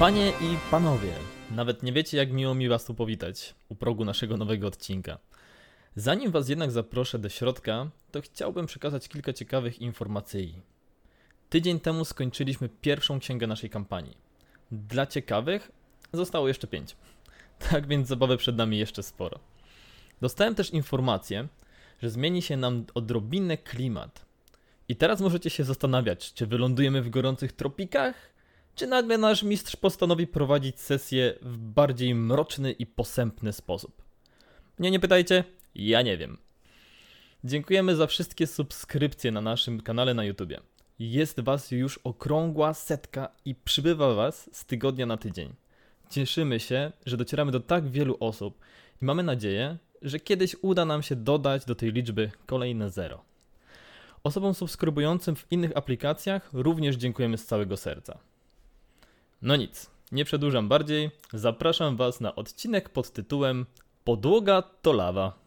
Panie i panowie, nawet nie wiecie, jak miło mi was tu powitać u progu naszego nowego odcinka. Zanim was jednak zaproszę do środka, to chciałbym przekazać kilka ciekawych informacji. Tydzień temu skończyliśmy pierwszą księgę naszej kampanii. Dla ciekawych zostało jeszcze pięć. Tak więc zabawy przed nami jeszcze sporo. Dostałem też informację, że zmieni się nam odrobinę klimat. I teraz możecie się zastanawiać, czy wylądujemy w gorących tropikach, czy nagle nasz mistrz postanowi prowadzić sesję w bardziej mroczny i posępny sposób. Mnie nie pytajcie, ja nie wiem. Dziękujemy za wszystkie subskrypcje na naszym kanale na YouTubie. Jest was już okrągła setka i przybywa was z tygodnia na tydzień. Cieszymy się, że docieramy do tak wielu osób i mamy nadzieję, że kiedyś uda nam się dodać do tej liczby kolejne zero. Osobom subskrybującym w innych aplikacjach również dziękujemy z całego serca. No nic, nie przedłużam bardziej, zapraszam Was na odcinek pod tytułem Podłoga to lawa.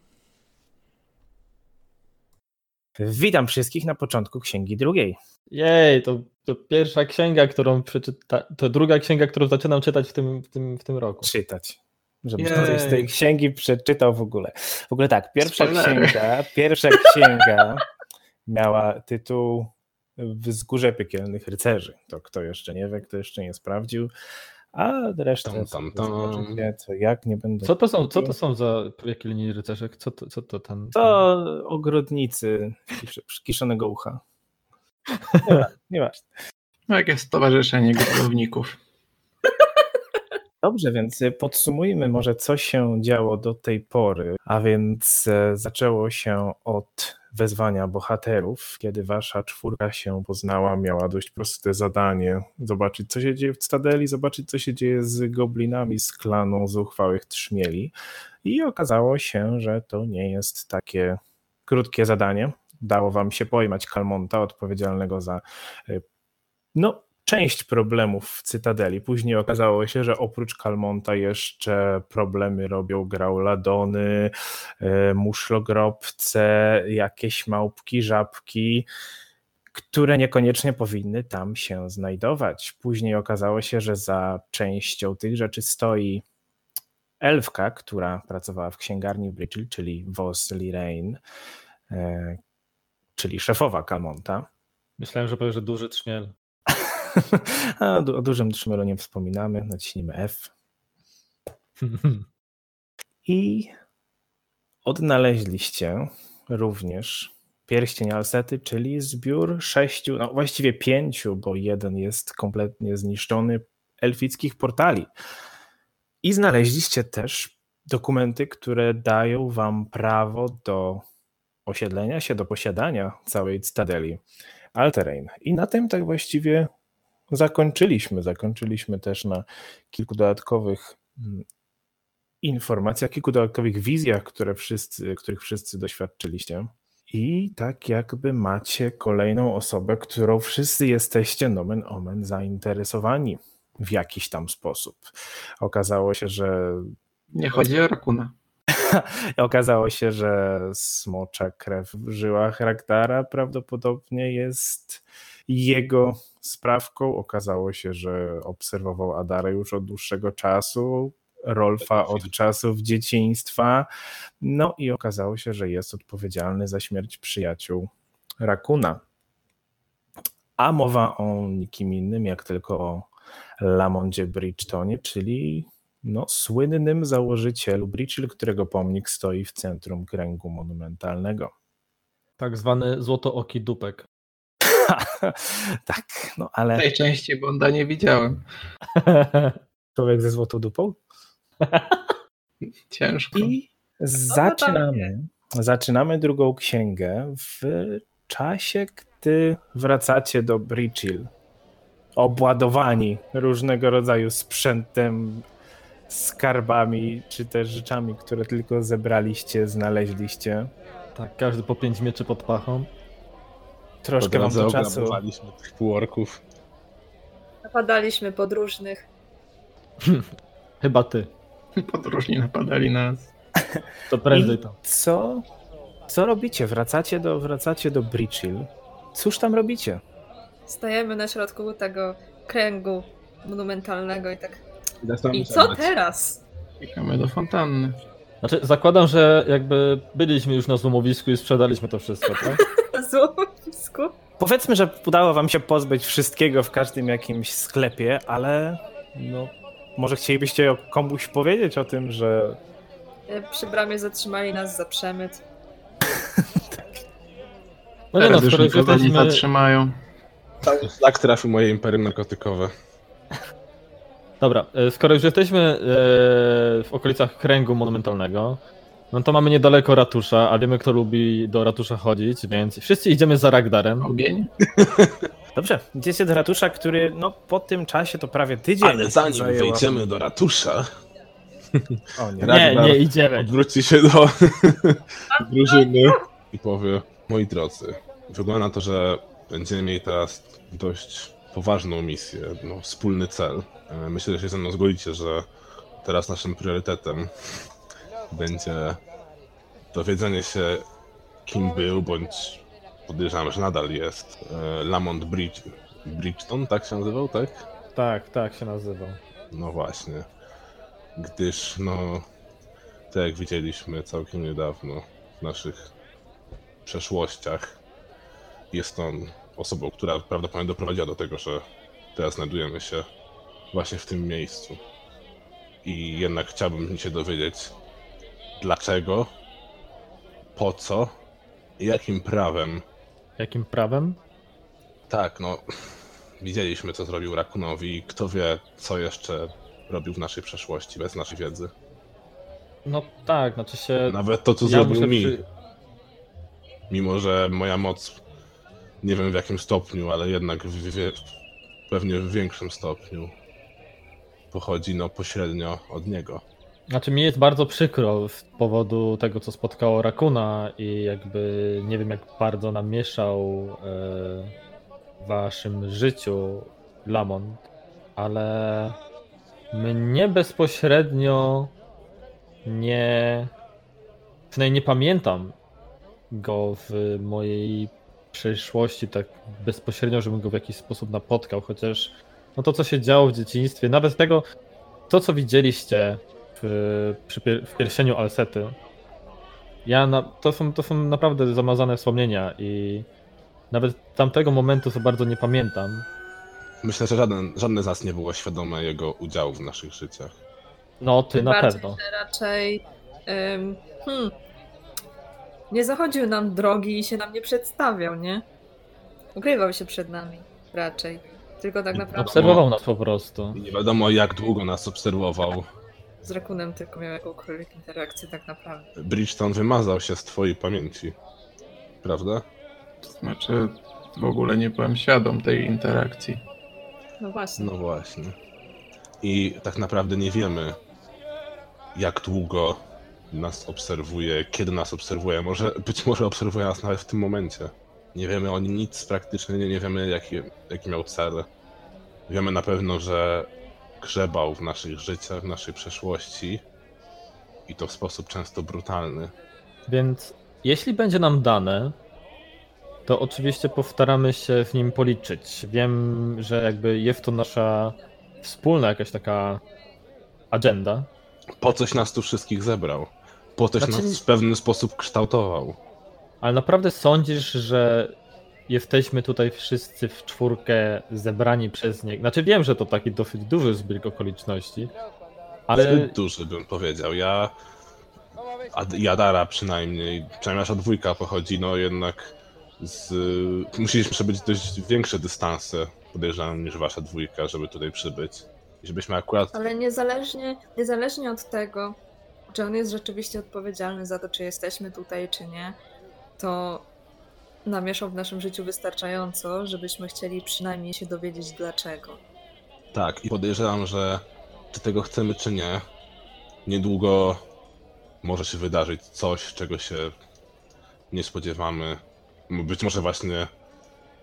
Witam wszystkich na początku księgi drugiej. Jej, to, to pierwsza księga, którą przeczyta, to druga księga, którą zaczynam czytać w tym, w tym, w tym roku. Czytać. Żebyś coś z tej księgi przeczytał w ogóle. W ogóle tak, pierwsza Spoiler. księga, pierwsza księga miała tytuł Wzgórze Piekielnych Rycerzy. To kto jeszcze nie wie, kto jeszcze nie sprawdził. A resztę tam, tam, tam. Wie, co jak, nie będę... Co to są, co to są za piekielni rycerze? Co to, co to tam? To ogrodnicy kiszonego ucha. Nieważne. No jakieś stowarzyszenie grobowników. Dobrze, więc podsumujmy może, co się działo do tej pory. A więc e, zaczęło się od wezwania bohaterów, kiedy wasza czwórka się poznała, miała dość proste zadanie zobaczyć, co się dzieje w Stadeli, zobaczyć, co się dzieje z goblinami z klanu zuchwałych trzmieli. I okazało się, że to nie jest takie krótkie zadanie. Dało wam się pojmać Kalmonta, odpowiedzialnego za e, no, część problemów w Cytadeli. Później okazało się, że oprócz Kalmonta jeszcze problemy robią grauladony, e, muszlogrobce, jakieś małpki, żabki, które niekoniecznie powinny tam się znajdować. Później okazało się, że za częścią tych rzeczy stoi elfka, która pracowała w księgarni w Bridgel, czyli Vos Lirain, e, czyli szefowa Kalmonta. Myślałem, że powiesz, że duży trzmiel. A o dużym trzmielu nie wspominamy, naciśnijmy F. I odnaleźliście również pierścień Alsety, czyli zbiór sześciu, no właściwie pięciu, bo jeden jest kompletnie zniszczony, elfickich portali. I znaleźliście też dokumenty, które dają wam prawo do osiedlenia się, do posiadania całej Stadeli Alterain. I na tym tak właściwie zakończyliśmy. Zakończyliśmy też na kilku dodatkowych mm, informacjach, kilku dodatkowych wizjach, które wszyscy, których wszyscy doświadczyliście. I tak jakby macie kolejną osobę, którą wszyscy jesteście nomen omen zainteresowani w jakiś tam sposób. Okazało się, że. Nie chodzi o Rakuna. Okazało się, że smocza krew w żyłach Raktara prawdopodobnie jest jego sprawką. Okazało się, że obserwował Adarę już od dłuższego czasu, Rolfa od czasów dzieciństwa. No i okazało się, że jest odpowiedzialny za śmierć przyjaciół Rakuna. A mowa o nikim innym, jak tylko o Lamondzie Bridgetonie, czyli no, słynnym założycielu Bridgehill, którego pomnik stoi w centrum kręgu monumentalnego. Tak zwany złotooki dupek. tak, no ale... Najczęściej Bonda nie widziałem. Człowiek ze złotą dupą? Ciężko. I zaczynamy, zaczynamy drugą księgę w czasie, gdy wracacie do Bridgehill obładowani różnego rodzaju sprzętem, skarbami, czy też rzeczami, które tylko zebraliście, znaleźliście. Tak, każdy po pięć mieczy pod pachą. Troszkę wam do czasu. tych półorków. Napadaliśmy podróżnych. Chyba ty. Podróżni napadali nas. To prędzej to. Co? Co robicie? Wracacie do, wracacie do Bridgehill. Cóż tam robicie? Stajemy na środku tego kręgu monumentalnego i tak. I co teraz? Czekamy do fontanny. Znaczy, zakładam, że jakby byliśmy już na złomowisku i sprzedaliśmy to wszystko, tak? Powiedzmy, że udało wam się pozbyć wszystkiego w każdym jakimś sklepie, ale no, może chcielibyście o- komuś powiedzieć o tym, że E, Przy bramie zatrzymali nas za przemyt. No nie no, Teraz już nikogo nie jesteśmy... zatrzymają. Cały szlak trafił moje imperium narkotykowe. Dobra, e, skoro już jesteśmy e, w okolicach kręgu monumentalnego, no to mamy niedaleko ratusza, a wiemy kto lubi do ratusza chodzić, więc wszyscy idziemy za Ragdarem. Ogień? Dobrze, idziecie do ratusza, który no po tym czasie to prawie tydzień. Ale zanim zajęła- wejdziemy do ratusza, O nie. Nie, Ragnar nie idziemy. odwróci się do drużyny i powie, moi drodzy, wygląda na to, że będziemy mieli teraz dość poważną misję, no, wspólny cel. E, Myślę, że się ze mną zgodzicie, że teraz naszym priorytetem będzie dowiedzenie się, kim był, bądź podejrzewam, że nadal jest e, Lamont Bridge, Bridgeton, tak się nazywał, tak? Tak, tak się nazywał. No właśnie. Gdyż, no, tak jak widzieliśmy całkiem niedawno w naszych przeszłościach, jest on osobą, która prawdopodobnie doprowadziła do tego, że teraz znajdujemy się właśnie w tym miejscu. I jednak chciałbym się dowiedzieć, dlaczego, po co i jakim prawem Jakim prawem? tak, no. Widzieliśmy, co zrobił Rakunowi. Kto wie, co jeszcze robił w naszej przeszłości, bez naszej wiedzy. No tak, znaczy się... Nawet to, co ja zrobił mi. przy- Mimo, że moja moc, nie wiem w jakim stopniu, ale jednak w, w, pewnie w większym stopniu pochodzi no pośrednio od niego. Znaczy mi jest bardzo przykro z powodu tego, co spotkało Rakuna i jakby nie wiem, jak bardzo namieszał e, w waszym życiu Lamont, ale mnie bezpośrednio nie... Przynajmniej nie pamiętam go w mojej przeszłości tak bezpośrednio, żebym go w jakiś sposób napotkał, chociaż no to, co się działo w dzieciństwie, nawet tego, to, co widzieliście w, przy, pier- w pierścieniu Alsety. Ja na, to, są, to są naprawdę zamazane wspomnienia i nawet tamtego momentu za bardzo nie pamiętam. Myślę, że żaden, żadne z nas nie było świadome jego udziału w naszych życiach. No, ty Tym na pewno. raczej ym, hmm, nie zachodził nam drogi i się nam nie przedstawiał, nie? Ukrywał się przed nami raczej. Tylko tak naprawdę Obserwował nas po prostu. I nie wiadomo, jak długo nas obserwował. Z Rakunem tylko miał jakąkolwiek interakcję tak naprawdę. Bridgeton wymazał się z twojej pamięci. Prawda? To znaczy, w ogóle nie byłem świadom tej interakcji. No właśnie. No właśnie. I tak naprawdę nie wiemy, jak długo nas obserwuje, kiedy nas obserwuje. Może, być może obserwuje nas nawet w tym momencie. Nie wiemy o nim nic praktycznie, nie, nie wiemy jaki, jaki miał cel. Wiemy na pewno, że grzebał w naszych życiach, w naszej przeszłości i to w sposób często brutalny. Więc jeśli będzie nam dane, to oczywiście postaramy się w nim policzyć. Wiem, że jakby jest to nasza wspólna jakaś taka agenda. Po coś nas tu wszystkich zebrał. Po coś Znaczy- nas w pewien sposób kształtował. Ale naprawdę sądzisz, że jesteśmy tutaj wszyscy w czwórkę zebrani przez niego? Znaczy wiem, że to taki dosyć duży zbieg okoliczności, ale Zbyt duży bym powiedział. Ja. Ad, Jadara przynajmniej, przynajmniej nasza dwójka pochodzi, no jednak z. Musieliśmy przebyć dość większe dystanse, podejrzewam, niż wasza dwójka, żeby tutaj przybyć. I żebyśmy akurat. Ale niezależnie, niezależnie od tego, czy on jest rzeczywiście odpowiedzialny za to, czy jesteśmy tutaj, czy nie, to namieszał w naszym życiu wystarczająco, żebyśmy chcieli przynajmniej się dowiedzieć dlaczego. Tak, i podejrzewam, że czy tego chcemy, czy nie, niedługo może się wydarzyć coś, czego się nie spodziewamy. Być może właśnie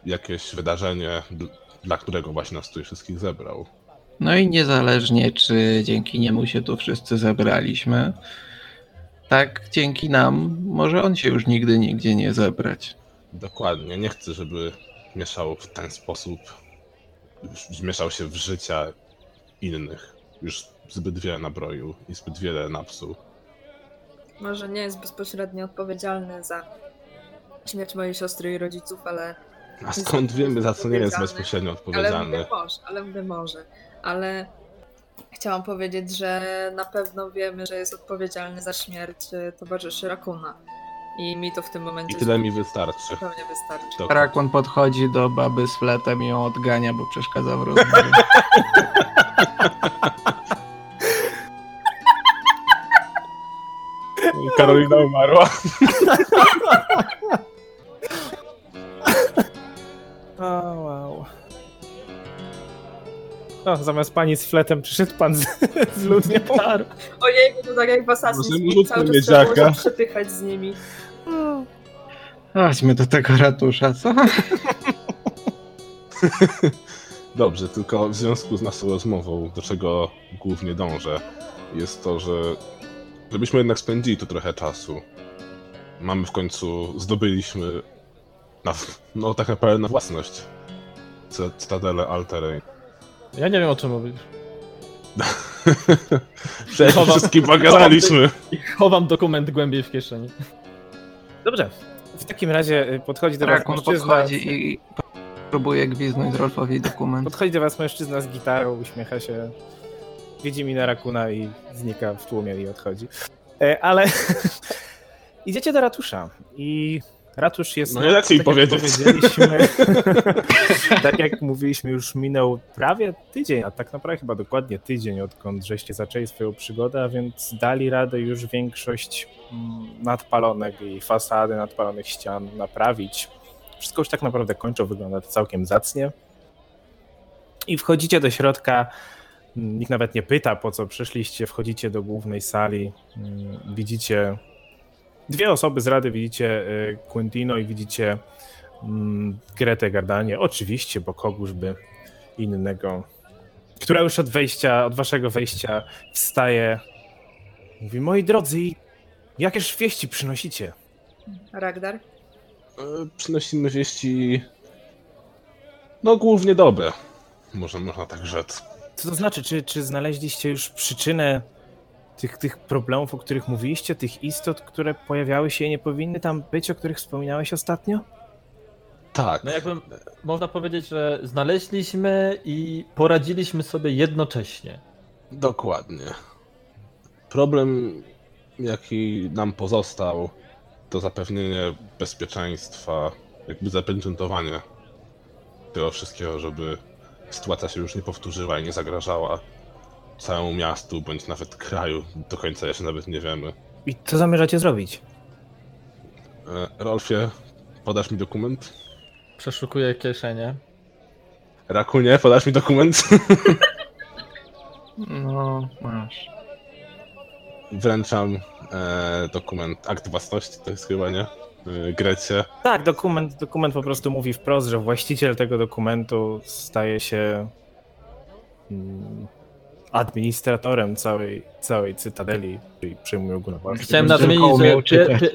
jakieś wydarzenie, dl- dla którego właśnie nas tutaj wszystkich zebrał. No i niezależnie, czy dzięki niemu się tu wszyscy zebraliśmy, tak dzięki nam może on się już nigdy nigdzie nie zebrać. Dokładnie, nie chcę, żeby mieszał w ten sposób, mieszał się w życia innych. Już zbyt wiele nabroił i zbyt wiele napsuł. Może nie jest bezpośrednio odpowiedzialny za śmierć mojej siostry i rodziców, ale A skąd wiemy, za co nie jest bezpośrednio Ale odpowiedzialny? mówię może, ale mówię może. Ale chciałam powiedzieć, że na pewno wiemy, że jest odpowiedzialny za śmierć e, towarzyszy Rakuna. I mi to w tym momencie I tyle mi wystarczy. zupełnie wystarczy. To- Rakun podchodzi do baby z fletem i ją odgania, bo przeszkadza w rozmowie. Karolina umarła. O, wow. O, zamiast pani z fletem przyszedł pan z, z ludnią. Ojej, to tak jak w Assassin's Creed cały czas przepychać z nimi. Chodźmy do tego ratusza, co? Dobrze, tylko w związku z naszą rozmową, do czego głównie dążę, jest to, że żebyśmy jednak spędzili tu trochę czasu. Mamy w końcu, zdobyliśmy na, no tak naprawdę na własność Cy- Cytadelę Alterej. Ja nie wiem o czym mówisz. Chowam- wszystkim pogadaliśmy. I chowam dokument głębiej w kieszeni. Dobrze. W takim razie y, podchodzi do was Rakun mężczyzna. podchodzi i próbuje gwiznąć Rolfowi dokument. Podchodzi do was mężczyzna z gitarą, uśmiecha się, widzi minę Rakuna i znika w tłumie i odchodzi. E, Ale idziecie do ratusza i ratusz jest... No nie lepiej tak powiedzieć. powiedzieliśmy, tak jak mówiliśmy, już minął prawie tydzień, a tak naprawdę chyba dokładnie tydzień, odkąd żeście zaczęli swoją przygodę, a więc dali radę już większość mm, nadpalonek i fasady nadpalonych ścian naprawić. Wszystko już tak naprawdę kończą, wygląda to całkiem zacnie. I wchodzicie do środka. Nikt nawet nie pyta, po co przyszliście. Wchodzicie do głównej sali. mm, Widzicie dwie osoby z rady. Widzicie y, Quintino i widzicie mm, Gretę Gardanie. Oczywiście, bo kogóż by innego. Która już od wejścia, od waszego wejścia wstaje. Mówi, moi drodzy, jakież wieści przynosicie? Ragdar? E, Przynosimy wieści, no głównie dobre, może można tak rzec. Co to znaczy? Czy, czy znaleźliście już przyczynę tych, tych problemów, o których mówiliście, tych istot, które pojawiały się i nie powinny tam być, o których wspominałeś ostatnio? Tak, No jakby można powiedzieć, że znaleźliśmy i poradziliśmy sobie jednocześnie. dokładnie. Problem, jaki nam pozostał, to zapewnienie bezpieczeństwa, jakby zapieczętowanie tego wszystkiego, żeby sytuacja się już nie powtórzyła i nie zagrażała całemu miastu, bądź nawet kraju. Do końca jeszcze nawet nie wiemy. I co zamierzacie zrobić? E, Rolfie, podasz mi dokument? Przeszukuję kieszenie. Rakunie, podasz mi dokument? No, masz. Wręczam e, dokument, akt własności, to jest chyba, nie? E, Grecie. Tak, dokument, dokument po prostu mówi wprost, że właściciel tego dokumentu staje się mm, administratorem całej, całej cytadeli i przejmują go na własność. Chciałem nadmienić, że umiał pie, czytać. pie,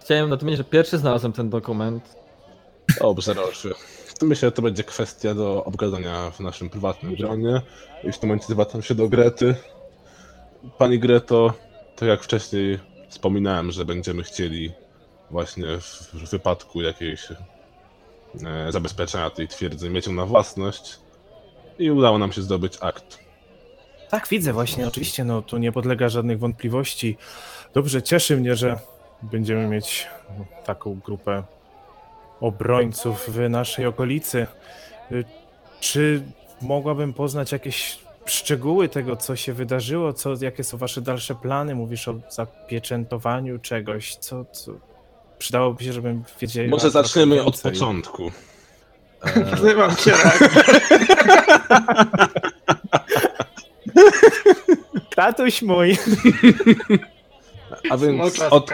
chciałem nadmienić, że pierwszy znalazłem ten dokument. Dobrze. To myślę, że to będzie kwestia do obgadania w naszym prywatnym gronie. I w tym momencie zwracam się do Grety. Pani Greto, tak jak wcześniej wspominałem, że będziemy chcieli właśnie w w wypadku jakiejś e, zabezpieczenia tej twierdzy mieć ją na własność. I udało nam się zdobyć akt. Tak, widzę właśnie, oczywiście, no tu nie podlega żadnych wątpliwości. Dobrze, cieszy mnie, że będziemy mieć taką grupę obrońców w naszej okolicy. Y, Czy mogłabym poznać jakieś szczegóły tego, co się wydarzyło? Co, jakie są wasze dalsze plany? Mówisz o zapieczętowaniu czegoś, co, co... Przydałoby się, żebym wiedział. Może zaczniemy od początku. E, Nazywam się Rak. Tatuś mój! a więc od.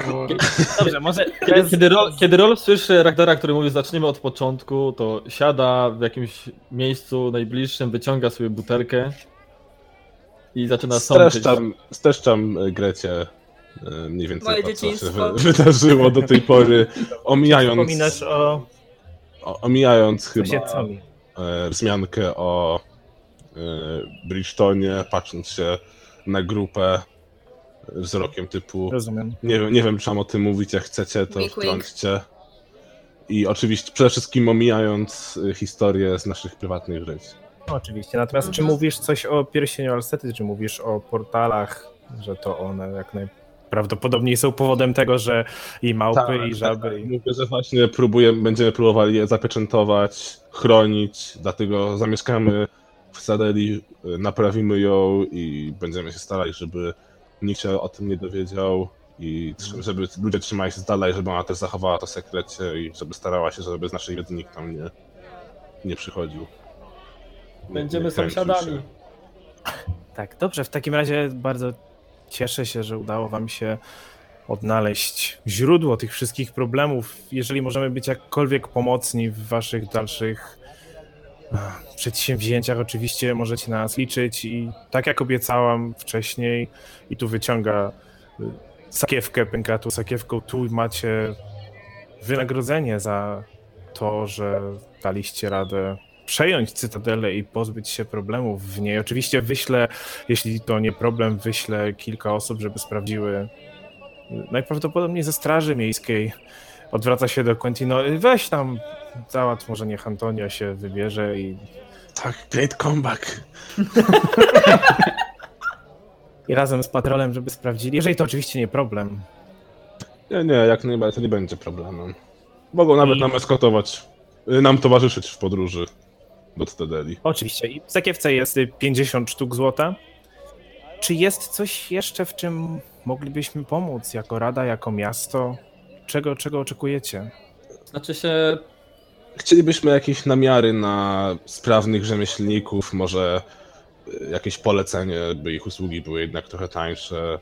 Dobrze, może... Kiedy, kiedy, Rol, kiedy Rolf słyszy Ragdara, który mówi zaczniemy od początku, to siada w jakimś miejscu najbliższym, wyciąga sobie butelkę i zaczyna sączyć. Streszczam, streszczam e, Grecie e, mniej więcej Moje to, co się wy, wydarzyło do tej pory, omijając, Wspominasz o... o, omijając Chyba... chyba Co mi? e, wzmiankę o Bridgetonie, patrząc się na grupę wzrokiem typu Rozumiem. nie wiem, nie wiem, czy mam o tym mówić, jak chcecie, to Wink, wink. wtrąćcie. I oczywiście przede wszystkim omijając historię z naszych prywatnych żyć. No, oczywiście. Natomiast czy mówisz coś o pierścieniu Alstety, czy mówisz o portalach, że to one jak najprawdopodobniej są powodem tego, że i małpy, i żaby. i... Mówię, że właśnie próbujemy, będziemy próbowali je zapieczętować, chronić, dlatego zamieszkamy w Sadeli, y, naprawimy ją i będziemy się starali, żeby nikt się o tym nie dowiedział i tr- żeby ludzie trzymali się z dala i żeby ona też zachowała to w sekrecie i żeby starała się, żeby z naszej wiedzy nikt tam nie, nie przychodził. Nie- Będziemy nie sąsiadami. Tak, dobrze. W takim razie bardzo cieszę się, że udało Wam się odnaleźć źródło tych wszystkich problemów. Jeżeli możemy być jakkolwiek pomocni w Waszych dalszych przedsięwzięciach, oczywiście możecie na nas liczyć. I tak jak obiecałam wcześniej, i tu wyciąga y, sakiewkę pękatu, sakiewką, tu macie wynagrodzenie za to, że daliście radę przejąć Cytadelę i pozbyć się problemów w niej. Oczywiście wyślę, jeśli to nie problem, wyślę kilka osób, żeby sprawdziły. Najprawdopodobniej ze Straży Miejskiej. Odwraca się do Quentino. Weź tam, załatw, może niech Antonio się wybierze i, Tak, great comeback. i razem z patrolem, żeby sprawdzili. Jeżeli to oczywiście nie problem. Nie, nie, jak najbardziej to nie będzie problemem. Mogą nawet I- nam eskotować, y, nam towarzyszyć w podróży do Stedeli. Oczywiście. I w sakiewce jest y, 50 sztuk złota. Czy jest coś jeszcze, w czym moglibyśmy pomóc jako rada, jako miasto? Czego, czego oczekujecie? Znaczy się, Chcielibyśmy jakieś namiary na sprawnych rzemieślników, może y, jakieś polecenie, by ich usługi były jednak trochę tańsze.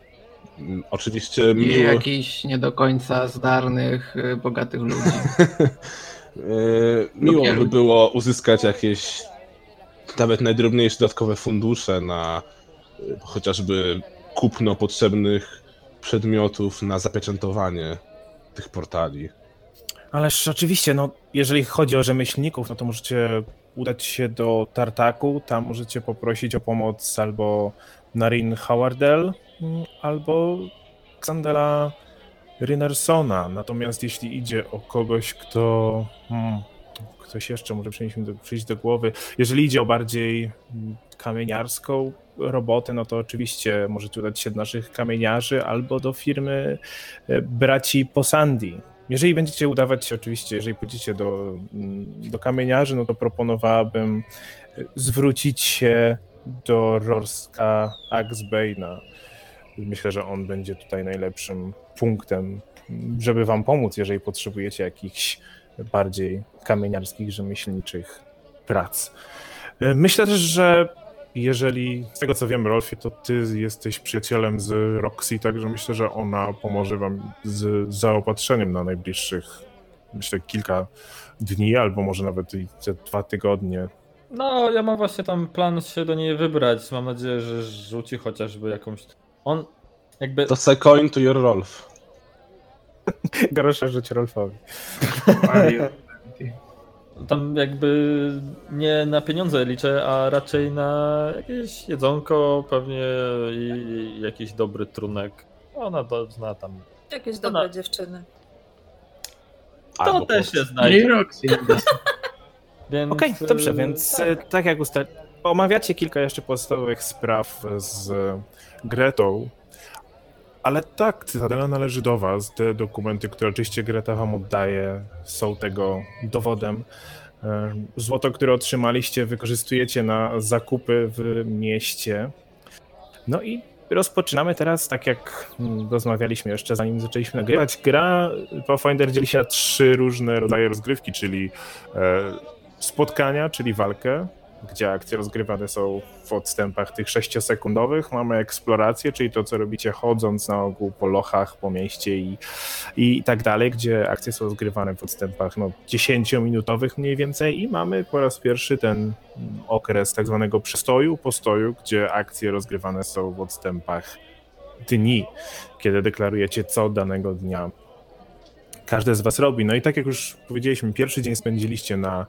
Mm, Oczywiście I miło, jakichś nie do końca zdarnych, y, bogatych ludzi. y, miło by było uzyskać jakieś nawet najdrobniejsze dodatkowe fundusze na chociażby kupno potrzebnych przedmiotów na zapieczętowanie tych portali. Ależ oczywiście, no, jeżeli chodzi o rzemieślników, no to możecie udać się do Tartaku, tam możecie poprosić o pomoc albo Narin Howardel, mm, albo Xandela Rynersona. Natomiast jeśli idzie o kogoś, kto... Hmm, ktoś jeszcze może przyjść do, przyjść do głowy. Jeżeli idzie o bardziej mm, kamieniarską robotę, no to oczywiście możecie udać się do naszych kamieniarzy albo do firmy e, braci Posandi. Jeżeli będziecie udawać się, oczywiście, jeżeli pójdziecie do, mm, do kamieniarzy, no to proponowałabym e, zwrócić się do Rorska Axbane'a. Myślę, że on będzie tutaj najlepszym punktem, żeby wam pomóc, jeżeli potrzebujecie jakichś bardziej kamieniarskich, rzemieślniczych prac. E, Myślę też, że jeżeli, z tego co wiem, Rolfie, to ty jesteś przyjacielem z Roxy, także myślę, że ona pomoże wam z zaopatrzeniem na najbliższych, myślę, kilka dni, albo może nawet i te dwa tygodnie. no ja mam właśnie tam plan się do niej wybrać. Mam nadzieję, że rzuci chociażby jakąś. On jakby. To se coin to your Rolf. Grosze żyć Rolfowi. Tam jakby nie na pieniądze liczę, a raczej na jakieś jedzonko pewnie i jakiś dobry trunek. Ona to zna tam. Jakieś Ona- dobre dziewczyny. To Albo też się znajdzie. Roxy. Więc, Okej, dobrze, y, więc tak. tak, tak jak ustal... Omawiacie kilka jeszcze podstawowych spraw z Gretą, ale tak, Cytadela należy do was. Te dokumenty, które oczywiście Greta wam oddaje, są tego dowodem. E, Złoto, które otrzymaliście, wykorzystujecie na zakupy w mieście. No i rozpoczynamy teraz, tak jak rozmawialiśmy jeszcze zanim zaczęliśmy nagrywać. Gra Pathfinder dzieli się na trzy różne rodzaje rozgrywki, czyli e, spotkania, czyli walkę, gdzie akcje rozgrywane są w odstępach tych sześciosekundowych. Mamy eksplorację, czyli to, co robicie chodząc na ogół po lochach, po mieście i, i tak dalej, gdzie akcje są rozgrywane w odstępach no, 10-minutowych mniej więcej. I mamy po raz pierwszy ten okres tak zwanego przystoju, postoju, gdzie akcje rozgrywane są w odstępach dni, kiedy deklarujecie, co danego dnia każde z was robi. No i tak jak już powiedzieliśmy, pierwszy dzień spędziliście na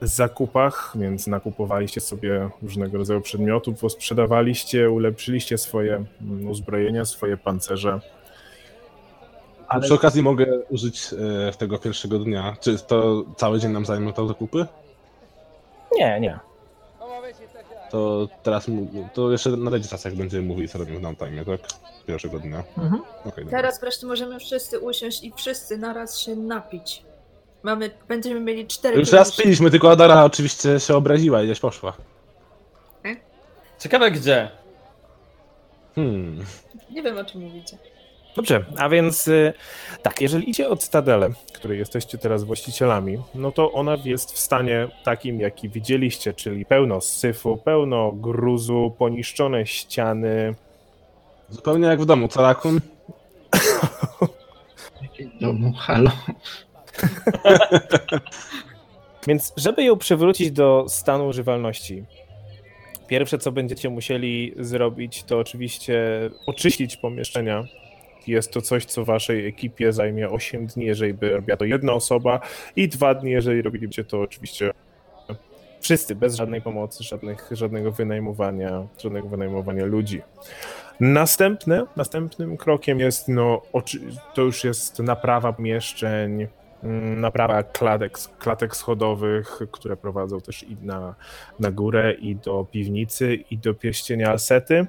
zakupach, więc nakupowaliście sobie różnego rodzaju przedmiotów, sprzedawaliście, ulepszyliście swoje mm, uzbrojenia, swoje pancerze. Ale... Przy okazji mogę użyć e, tego pierwszego dnia. Czy to cały dzień nam zajmie to zakupy? Nie, nie. To teraz to jeszcze na rejestracjach będziemy mówić, co robimy w downtime, tak? Pierwszego dnia. Mhm. Okay, teraz wreszcie możemy wszyscy usiąść i wszyscy naraz się napić. Mamy, będziemy mieli cztery. Już raz piliśmy, tylko Adara oczywiście się obraziła i gdzieś poszła. Ciekawe gdzie. Hmm. Nie wiem o czym mówicie. Dobrze, a więc y, tak, jeżeli idzie o Cytadelę, której jesteście teraz właścicielami, no to ona jest w stanie takim, jaki widzieliście, czyli pełno syfu, pełno gruzu, poniszczone ściany. Zupełnie jak w domu, Carakun. w domu, halo. Więc żeby ją przywrócić do stanu używalności, pierwsze co będziecie musieli zrobić, to oczywiście oczyścić pomieszczenia jest to coś, co waszej ekipie zajmie 8 dni, jeżeli by robiła to jedna osoba i 2 dni, jeżeli robilibyście to oczywiście wszyscy, bez żadnej pomocy, żadnych, żadnego wynajmowania, żadnego wynajmowania ludzi. Następne, następnym krokiem jest, no, to już jest naprawa pomieszczeń, naprawa klatek, klatek schodowych, które prowadzą też i na, na górę, i do piwnicy, i do pierścienia Alsety.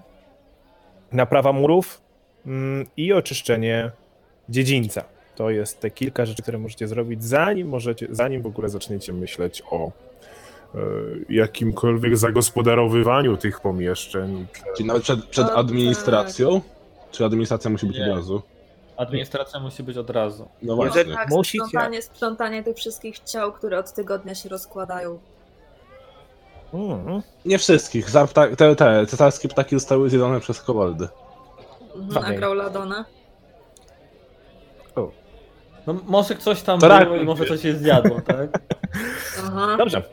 Naprawa murów, Mm, i oczyszczenie dziedzińca. To jest te kilka rzeczy, które możecie zrobić, zanim możecie, zanim w ogóle zaczniecie myśleć o e, jakimkolwiek zagospodarowywaniu tych pomieszczeń. Czyli nawet przed, przed administracją? Czy administracja musi być Nie. od razu? Administracja musi być od razu. No właśnie. Tak, Musicie... sprzątanie, sprzątanie tych wszystkich ciał, które od tygodnia się rozkładają. Mm. Nie wszystkich. Te, te cesarskie ptaki zostały zjedzone przez koboldy. Nagrał Ladona. No może ktoś tam to było i może coś się zjadło, tak? Aha. Dobrze.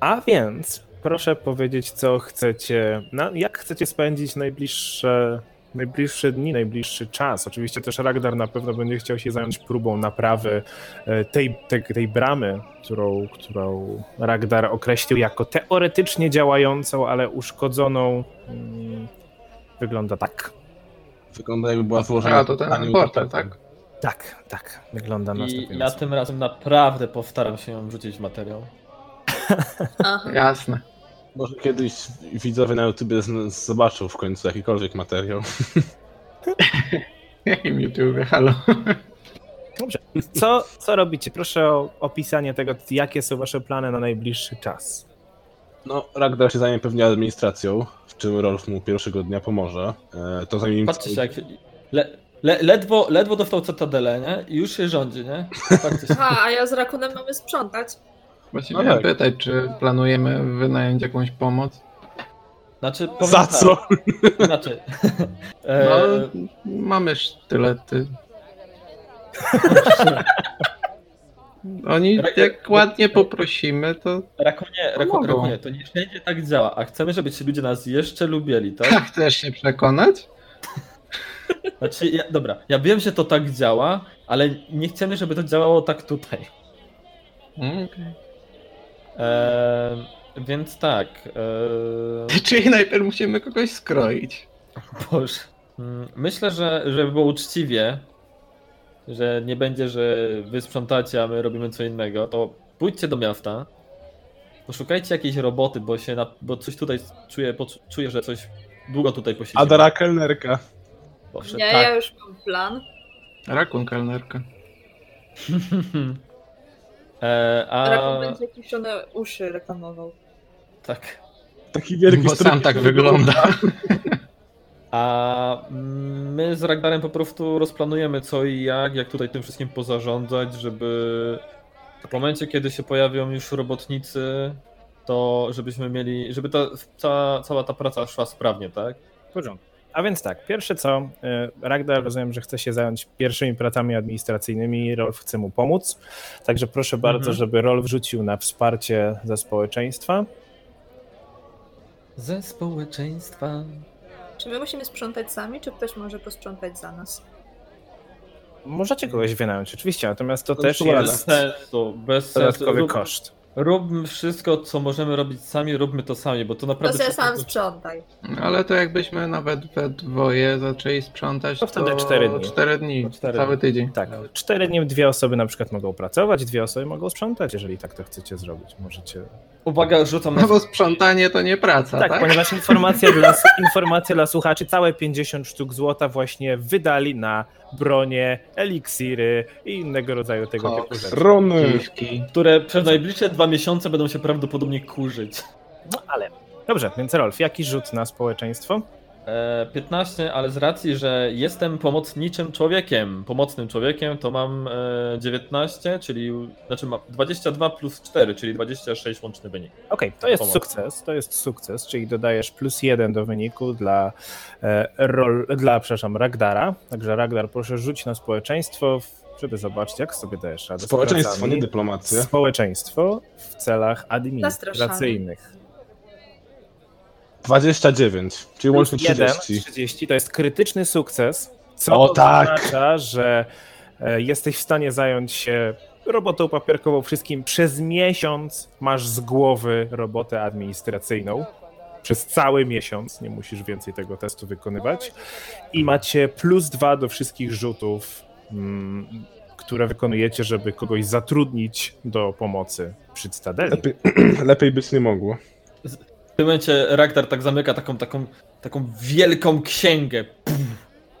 A więc proszę powiedzieć, co chcecie, na, jak chcecie spędzić najbliższe, najbliższe dni, najbliższy czas. Oczywiście też Ragnar na pewno będzie chciał się zająć próbą naprawy e, tej, tej, tej bramy, którą, którą Ragnar określił jako teoretycznie działającą, ale uszkodzoną. Hmm, wygląda tak. Wygląda jakby była złożona. A, to ten portal, tak? Tak, tak. Wygląda I ja tym razem naprawdę postaram się ją wrzucić w materiał. Jasne. Może kiedyś widzowie na YouTube zobaczą w końcu jakikolwiek materiał. Jakim YouTube, halo. Dobrze. Co, co robicie? Proszę o opisanie tego, jakie są wasze plany na najbliższy czas. No, Ragnar się zajmie pewnie administracją, w czym Rolf mu pierwszego dnia pomoże. E, to zajmie Patrzcie się, jak le, le, ledwo, ledwo dostał Cytadelę, nie? I już się rządzi, nie? się. A, a ja z Rakunem mamy sprzątać. Właściwie no tak. pytać, czy planujemy wynająć jakąś pomoc? Znaczy, Za tak. co? Znaczy, e... no, mamy sztylety. Oni, jak ładnie poprosimy, to. Rakonie, Rakonie, Rakonie, to nie wszędzie tak działa, a chcemy, żeby ci ludzie nas jeszcze lubili, tak? Chcesz się przekonać? Znaczy, ja, dobra, ja wiem, że to tak działa, ale nie chcemy, żeby to działało tak tutaj. Mm, okay. Eee, więc tak. Eee... Czyli najpierw musimy kogoś skroić. Boże. Mm, myślę, że żeby było uczciwie, że nie będzie, że wy sprzątacie, a my robimy co innego, to pójdźcie do miasta, poszukajcie jakiejś roboty, bo się na, bo coś tutaj czuję, czuję, że coś długo tutaj posiedzimy. Adara kelnerka. Boże, nie, tak. ja już mam plan. Rakun kelnerka. e, a... Rakun będzie kiszone uszy reklamował. Tak. Taki wielki Bo sam tak wygląda. A my z Ragnarem po prostu rozplanujemy co i jak, jak tutaj tym wszystkim pozarządzać, żeby w momencie, kiedy się pojawią już robotnicy, to żebyśmy mieli, żeby ta, cała, cała ta praca szła sprawnie, tak? W porządku. A więc tak, pierwsze co, y, Ragnar rozumiem, że chce się zająć pierwszymi pracami administracyjnymi, Rolf chce mu pomóc, także proszę bardzo, mhm. żeby Rolf rzucił na wsparcie ze społeczeństwa. Ze społeczeństwa. Czy my musimy sprzątać sami, czy ktoś może posprzątać za nas? Możecie kogoś wynająć, oczywiście, natomiast to, to też jest bez sensu, bez dodatkowy sensu. koszt. Róbmy wszystko, co możemy robić sami, róbmy to sami, bo to To naprawdę... sobie wszystko- sam sprzątaj. Ale to jakbyśmy nawet we dwoje zaczęli sprzątać, To wtedy cztery dni. Cztery dni, To cztery cały dni. tydzień. Tak, cztery dni dwie osoby na przykład mogą pracować, dwie osoby mogą sprzątać, jeżeli tak to chcecie zrobić. Możecie. Uwaga, rzucam na... No bo sprzątanie to nie praca, Tak, tak? ponieważ informacja dla, informacja dla słuchaczy, całe 50 sztuk złota właśnie wydali na bronie, eliksiry i innego rodzaju tego Koks. typu rzeczy. Rony! Które przez najbliższe dwa miesiące będą się prawdopodobnie kurzyć. No ale. Dobrze, więc Rolf, jaki rzut na społeczeństwo? E, 15, ale z racji, że jestem pomocniczym człowiekiem, pomocnym człowiekiem, to mam e, 19, czyli znaczy mam 22 plus 4, czyli 26 łączny wynik. Okej, to jest Pomoc. sukces, to jest sukces, czyli dodajesz plus jeden do wyniku dla, e, rol, dla przepraszam, Ragdara. Także Ragdar, proszę rzuć na społeczeństwo, żeby zobaczyć, jak sobie dajesz radę Społeczeństwo, nie dyplomację. Społeczeństwo w celach administracyjnych. 29, czyli łącznie Plus 1, 30. 30 to jest krytyczny sukces, co O, tak. oznacza, że e, jesteś w stanie zająć się robotą papierkową wszystkim. Przez miesiąc masz z głowy robotę administracyjną. Przez cały miesiąc, nie musisz więcej tego testu wykonywać. I macie plus dwa do wszystkich rzutów, mm, które wykonujecie, żeby kogoś zatrudnić do pomocy przy Cytadeli. Lepiej, lepiej być nie mogło. W tym momencie Ragnar tak zamyka taką, taką, taką wielką księgę. Pff.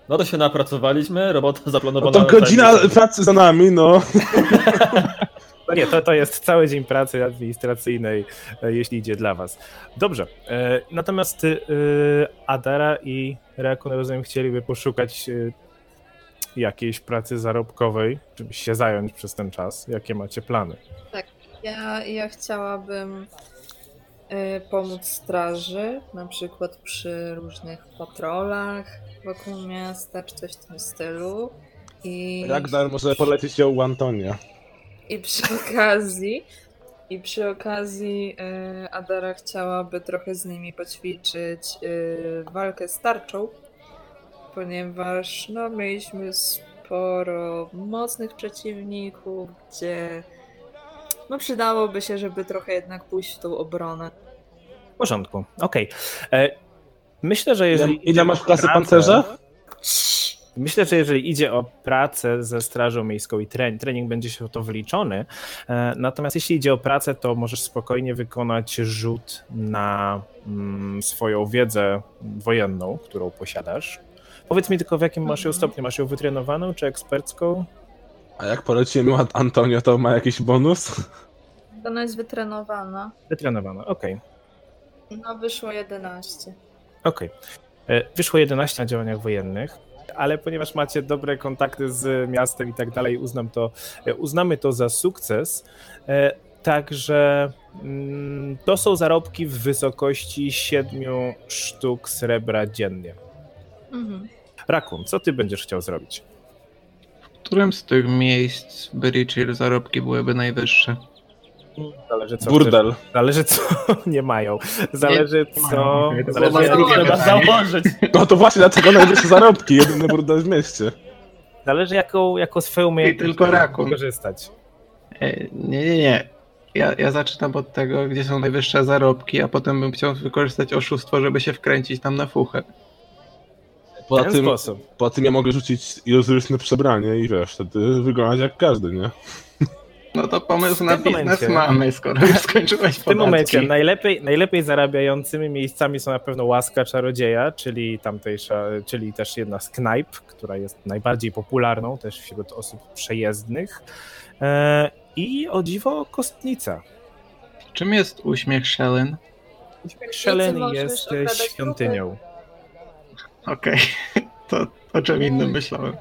No to się napracowaliśmy, robota No zaplanowana. to na godzina miesiąc. pracy za nami, no. No nie, to, to jest cały dzień pracy administracyjnej, e, jeśli idzie dla was. Dobrze, e, natomiast e, Adara i Rakun, rozumiem, chcieliby poszukać e, jakiejś pracy zarobkowej, żeby się zająć przez ten czas. Jakie macie plany? Ja, ja chciałabym pomóc straży, na przykład przy różnych patrolach wokół miasta, czy coś w tym stylu. I, Ragnar może polecić ją u Antonia. i przy okazji i przy okazji y, Adara chciałaby trochę z nimi poćwiczyć y, walkę z tarczą, ponieważ no, mieliśmy sporo mocnych przeciwników, gdzie no, przydałoby się, żeby trochę jednak pójść w tą obronę. W porządku, okej. E, Myślę, że jeżeli. Ile, masz klasy pracę- pancerza? Myślę, że jeżeli idzie o pracę ze Strażą Miejską i trening, trening będzie się to wliczony, e, natomiast jeśli idzie o pracę, to możesz spokojnie wykonać rzut na mm, swoją wiedzę wojenną, którą posiadasz. Powiedz mi tylko, w jakim masz ją Mhm. stopniu? Masz ją wytrenowaną czy ekspercką? A jak polecimy Antonio, to ma jakiś bonus? Ona jest wytrenowana. Wytrenowaną, okej. No wyszło 11. Okej. E, Wyszło 11 na działaniach wojennych, ale ponieważ macie dobre kontakty z miastem i tak dalej, uznam to, e, uznamy to za sukces. E, Także mm, to są zarobki w wysokości 7 sztuk srebra dziennie. Mhm. Rakun, co ty będziesz chciał zrobić? W którym z tych miejsc w Berichir zarobki byłyby najwyższe? Zależy co. Burdel. chcesz- Zależy co nie mają. Zależy nie co. to Zależy, co- Trzeba założyć. No to właśnie dlatego najwyższe zarobki, jedyny burdel w mieście. zależy jaką, jaką swoją umiejętność tylko Rakun. wykorzystać. E, Nie, nie, nie. Ja, ja zaczynam od tego, gdzie są najwyższe zarobki, a potem bym chciał wykorzystać oszustwo, żeby się wkręcić tam na fuchę. Poza ten tym, sposób. poza tym ja mogę rzucić iluzoryczne przebranie i wiesz, wtedy wyglądać jak każdy, nie? No to pomysł na tym biznes momencie- mamy, skoro już skończyłeś W tym momencie najlepiej, najlepiej zarabiającymi miejscami są na pewno łaska czarodzieja, czyli tamtejsza, czyli też jedna z knajp, która jest najbardziej popularną też wśród osób przejezdnych. E, I o dziwo kostnica. Czym jest uśmiech Shellen? Szelen możesz jest okradać świątynią. Okej, to o czym innym myślałem.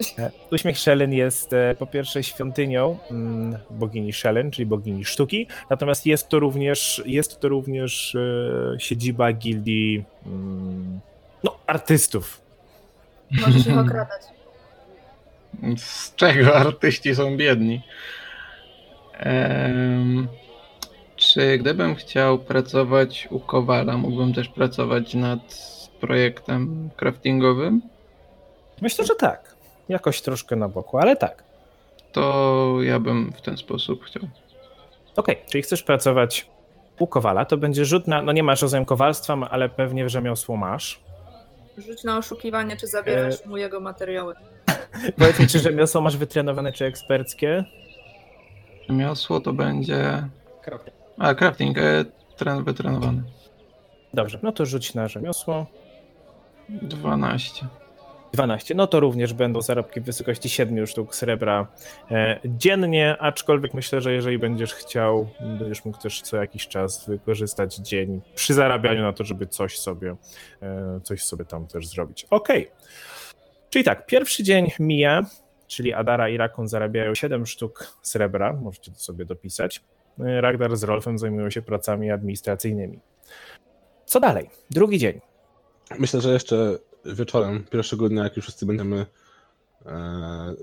Uśmiech Szelen jest e, po pierwsze świątynią mm, bogini Szelen, czyli bogini sztuki, natomiast jest to również, jest to również e, siedziba gildii mm, no, artystów. Możesz ich okradać. Z czego artyści są biedni? Em, czy gdybym chciał pracować u Kowala, mógłbym też pracować nad projektem craftingowym? Myślę, że tak. Jakoś troszkę na boku, ale tak. to ja bym w ten sposób chciał. Okej, czyli chcesz pracować u Kowala, to będzie rzut na, no nie masz rozumiem kowalstwa, ale pewnie w rzemiosło masz. Rzuć na oszukiwanie, czy zabierasz E, mu jego materiały. Powiedz mi, czy rzemiosło masz wytrenowane, czy eksperckie? Miosło to będzie... Kropka. A, crafting, e, tren wytrenowany. Dobrze, no to rzuć na rzemiosło. 12. 12. No to również będą zarobki w wysokości 7 sztuk srebra e, dziennie, aczkolwiek myślę, że jeżeli będziesz chciał, będziesz mógł też co jakiś czas wykorzystać dzień przy zarabianiu na to, żeby coś sobie, e, coś sobie tam też zrobić. Okej. Czyli tak, pierwszy dzień mija, czyli Adara i Rakun zarabiają 7 sztuk srebra, możecie to sobie dopisać. Ragnar z Rolfem zajmują się pracami administracyjnymi. Co dalej? Drugi dzień. Myślę, że jeszcze wieczorem, pierwszego dnia, jak już wszyscy będziemy. E,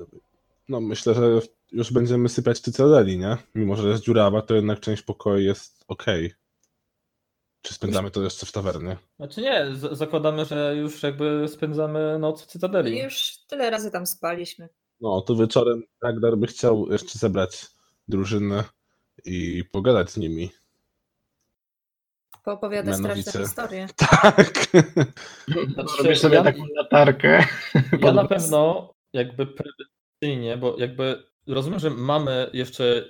no, myślę, że już będziemy sypiać cytadeli, nie? Mimo, że jest dziurawa, to jednak część pokoju jest ok. Czy spędzamy to jeszcze w tawernie? Znaczy nie, zakładamy, że już jakby spędzamy noc w Cytadeli. Już tyle razy tam spaliśmy. No, to wieczorem Ragnar by chciał jeszcze zebrać drużynę i pogadać z nimi. Poopowiadać Mianowicie- straszne historie. Tak. Znaczy, Robisz sobie ja- taką latarkę. Ja na pewno jakby prewencyjnie, bo jakby rozumiem, że mamy jeszcze.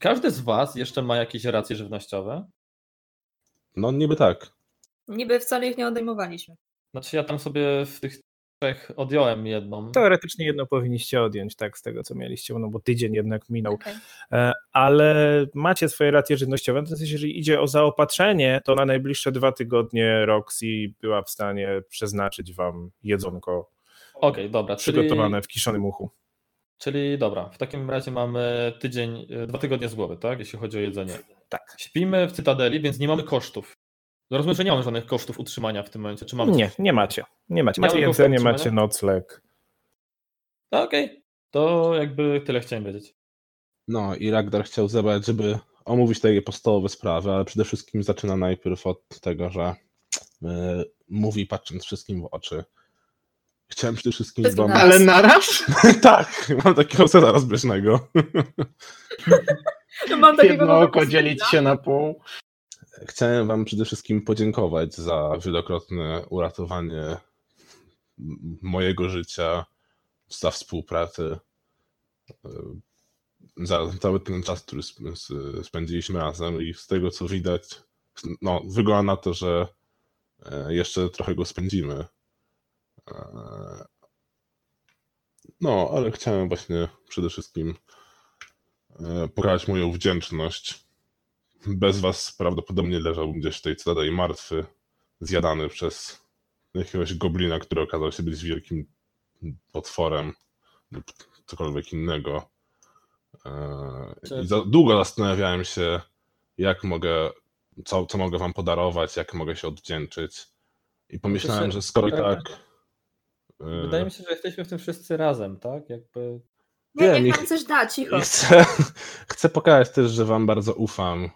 Każdy z Was jeszcze ma jakieś racje żywnościowe. No, niby tak. Niby wcale ich nie odejmowaliśmy. Znaczy ja tam sobie w tych trzech odjąłem jedną. Teoretycznie jedno powinniście odjąć, tak, z tego co mieliście, no bo tydzień jednak minął. Okej. E, Ale macie swoje racje żywnościowe, natomiast jeżeli idzie o zaopatrzenie, to na najbliższe dwa tygodnie Roxy była w stanie przeznaczyć wam jedzonko Okej, dobra. Czyli, przygotowane w kiszonym uchu. czyli dobra, w takim razie mamy tydzień, e, dwa tygodnie z głowy, tak? Jeśli chodzi o jedzenie. Tak. Śpimy w Cytadeli, więc nie mamy kosztów. Rozumiem, że nie mamy żadnych kosztów utrzymania w tym momencie. Czy mamy? Nie, nie macie. Nie macie. Nie Macie jedzenie, macie nocleg. No, Okej, to jakby tyle chciałem wiedzieć. No i Ragnar chciał zebrać, żeby omówić takie podstawowe sprawy, ale przede wszystkim zaczyna najpierw od tego, że e, mówi patrząc wszystkim w oczy. Chciałem przede wszystkim wam... na Ale naraz? tak, mam takiego seta rozbieżnego. Mam takiego Jedno oko dzielić się na pół. Chciałem wam przede wszystkim podziękować za wielokrotne uratowanie mojego życia, za współpracę, e, za cały ten czas, który spędziliśmy razem i z tego co widać, no, wygląda na to, że e, jeszcze trochę go spędzimy. E, No, ale chciałem właśnie przede wszystkim pokazać moją wdzięczność bez was prawdopodobnie leżałbym gdzieś w tej cytadeli martwy, zjadany przez jakiegoś goblina, który okazał się być wielkim potworem lub cokolwiek innego. Eee, I za długo zastanawiałem się, jak mogę, co, co mogę wam podarować, jak mogę się odwdzięczyć. I pomyślałem, że skoro tak. Wydaje mi się, że jesteśmy w tym wszyscy razem, tak? Jakby. Nie, Wiem, niech ich- nam coś da, cicho. I chcę, chcę pokazać też, że Wam bardzo ufam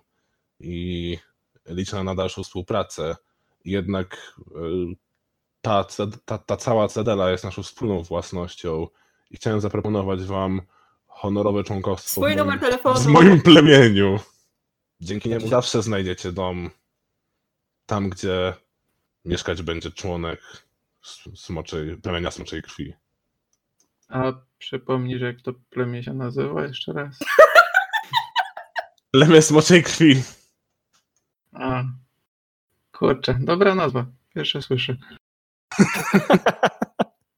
i liczę na dalszą współpracę. Jednak y, ta, ta, ta cała cedela jest naszą wspólną własnością i chciałem zaproponować Wam honorowe członkostwo Swój numer moim, telefonu. w moim plemieniu. Dzięki niemu zawsze znajdziecie dom tam, gdzie mieszkać będzie członek smoczej, plemienia smoczej krwi. A przypomnisz, jak to plemię się nazywa jeszcze raz? Plemię smoczej krwi. A. Kurczę, dobra nazwa. Pierwsze słyszę.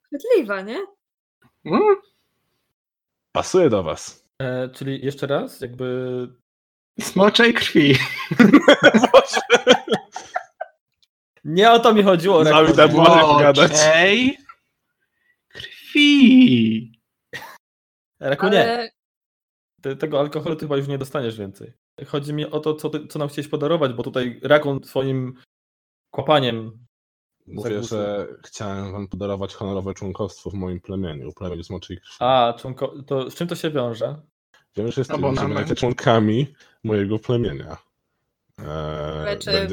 Chwytliwa, nie? Mm, Pasuje do Was. E, czyli jeszcze raz, jakby. Smoczej krwi. Nie o to mi chodziło. Tak było. Gadać. Smoczej krwi. Raku, nie. Ale Ty, tego alkoholu ty chyba już nie dostaniesz więcej. Chodzi mi o to, co, ty, co nam chciałeś podarować, bo tutaj Rakun swoim kłapaniem. Mówię, że chciałem wam podarować honorowe członkostwo w moim plemieniu, plemieniu Smoczej Krwi. A, członko, to z czym to się wiąże? Wiem, że jesteście będziecie członkami mojego plemienia. Eee, będzie,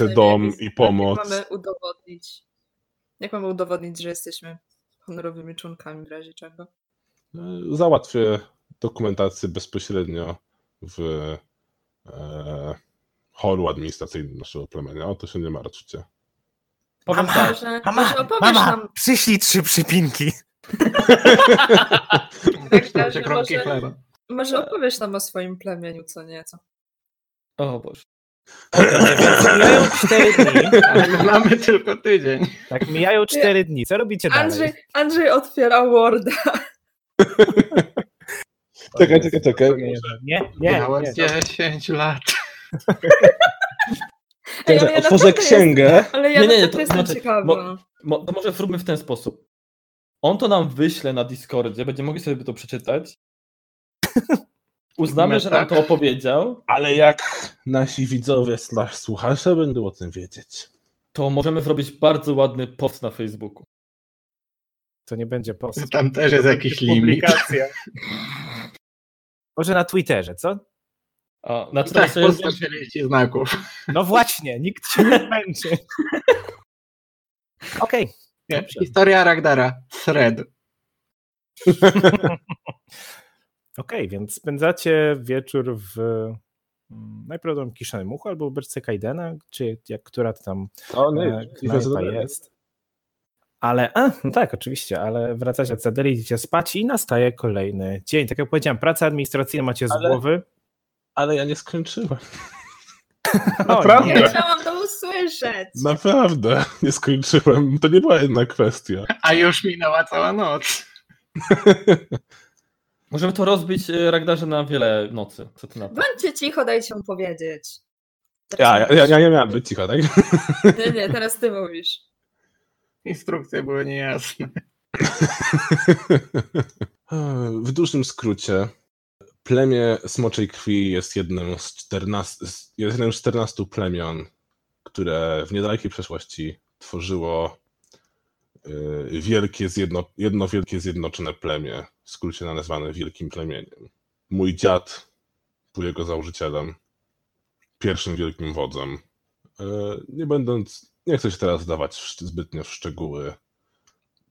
wiem, dom jak- i pomoc. Jak mamy udowodnić? Jak mamy udowodnić, że jesteśmy honorowymi członkami w razie czego? załatwię dokumentację bezpośrednio w e, holu administracyjnym naszego plemienia. O to się nie martwcie. Powiem Mama, tak, Może, Mama, opowiesz mama, nam, przyszli trzy przypinki. tak Te szczerze, kromki może, chleba. może opowiesz nam o swoim plemieniu co nieco. o Boże. Mijają cztery dni. Ale mamy tylko tydzień. Tak, mijają cztery dni. Co robicie Andrzej, dalej? Andrzej otwiera Worda. Czekaj, czekaj, czekaj. Nie, nie, nie. Miałem nie. 10 lat. Ej, ale ja otworzę naprawdę księgę. Jestem, ale ja Nie, nie, nie, to jestem znaczy, ciekawa. mo- Mo, to może zróbmy w ten sposób. On to nam wyśle na Discordzie, będziemy mogli sobie to przeczytać. Uznamy, że nam to opowiedział, Ale jak nasi widzowie slash słuchacze będą o tym wiedzieć? to możemy zrobić bardzo ładny post na Facebooku. To nie będzie post. Tam też jest jakiś limit. Publikacja. Może na Twitterze, co? A, na Tak, teraz jest, 40 znaków. No właśnie, nikt się nie męczy. Okej. Dobrze. Historia Ragdara. Thread. Okej, więc spędzacie wieczór w mm, najprawdopodobniej Kiszanym Uchu albo w beczce Kaidena, czy jak która to tam O e, knajpa jest. Ale, a, no tak, oczywiście, ale wracacie od Sadeli, idziecie spać i nastaje kolejny dzień. Tak jak powiedziałem, praca administracyjna macie z Ale- głowy. Ale ja nie skończyłem. Naprawdę. Ja chciałam to usłyszeć. Naprawdę, nie skończyłem. To nie była jedna kwestia. A już minęła cała noc. możemy to rozbić e, Ragdarze na wiele nocy. Co ty na to? Bądźcie cicho, dajcie mu powiedzieć. Ja, ja, ja, ja nie miałem być cicha, tak? Nie, nie, teraz ty mówisz. Instrukcje były niejasne. W dużym skrócie, plemię Smoczej Krwi jest jednym z 14, z- jest jednym z 14 plemion, które w niedalekiej przeszłości tworzyło y, wielkie zjedno, jedno wielkie zjednoczone plemię, w skrócie nazwane Wielkim Plemieniem. Mój dziad był jego założycielem, pierwszym wielkim wodzem. Y, Nie będąc, nie chcę się teraz szcz- zbytnio w szczegóły,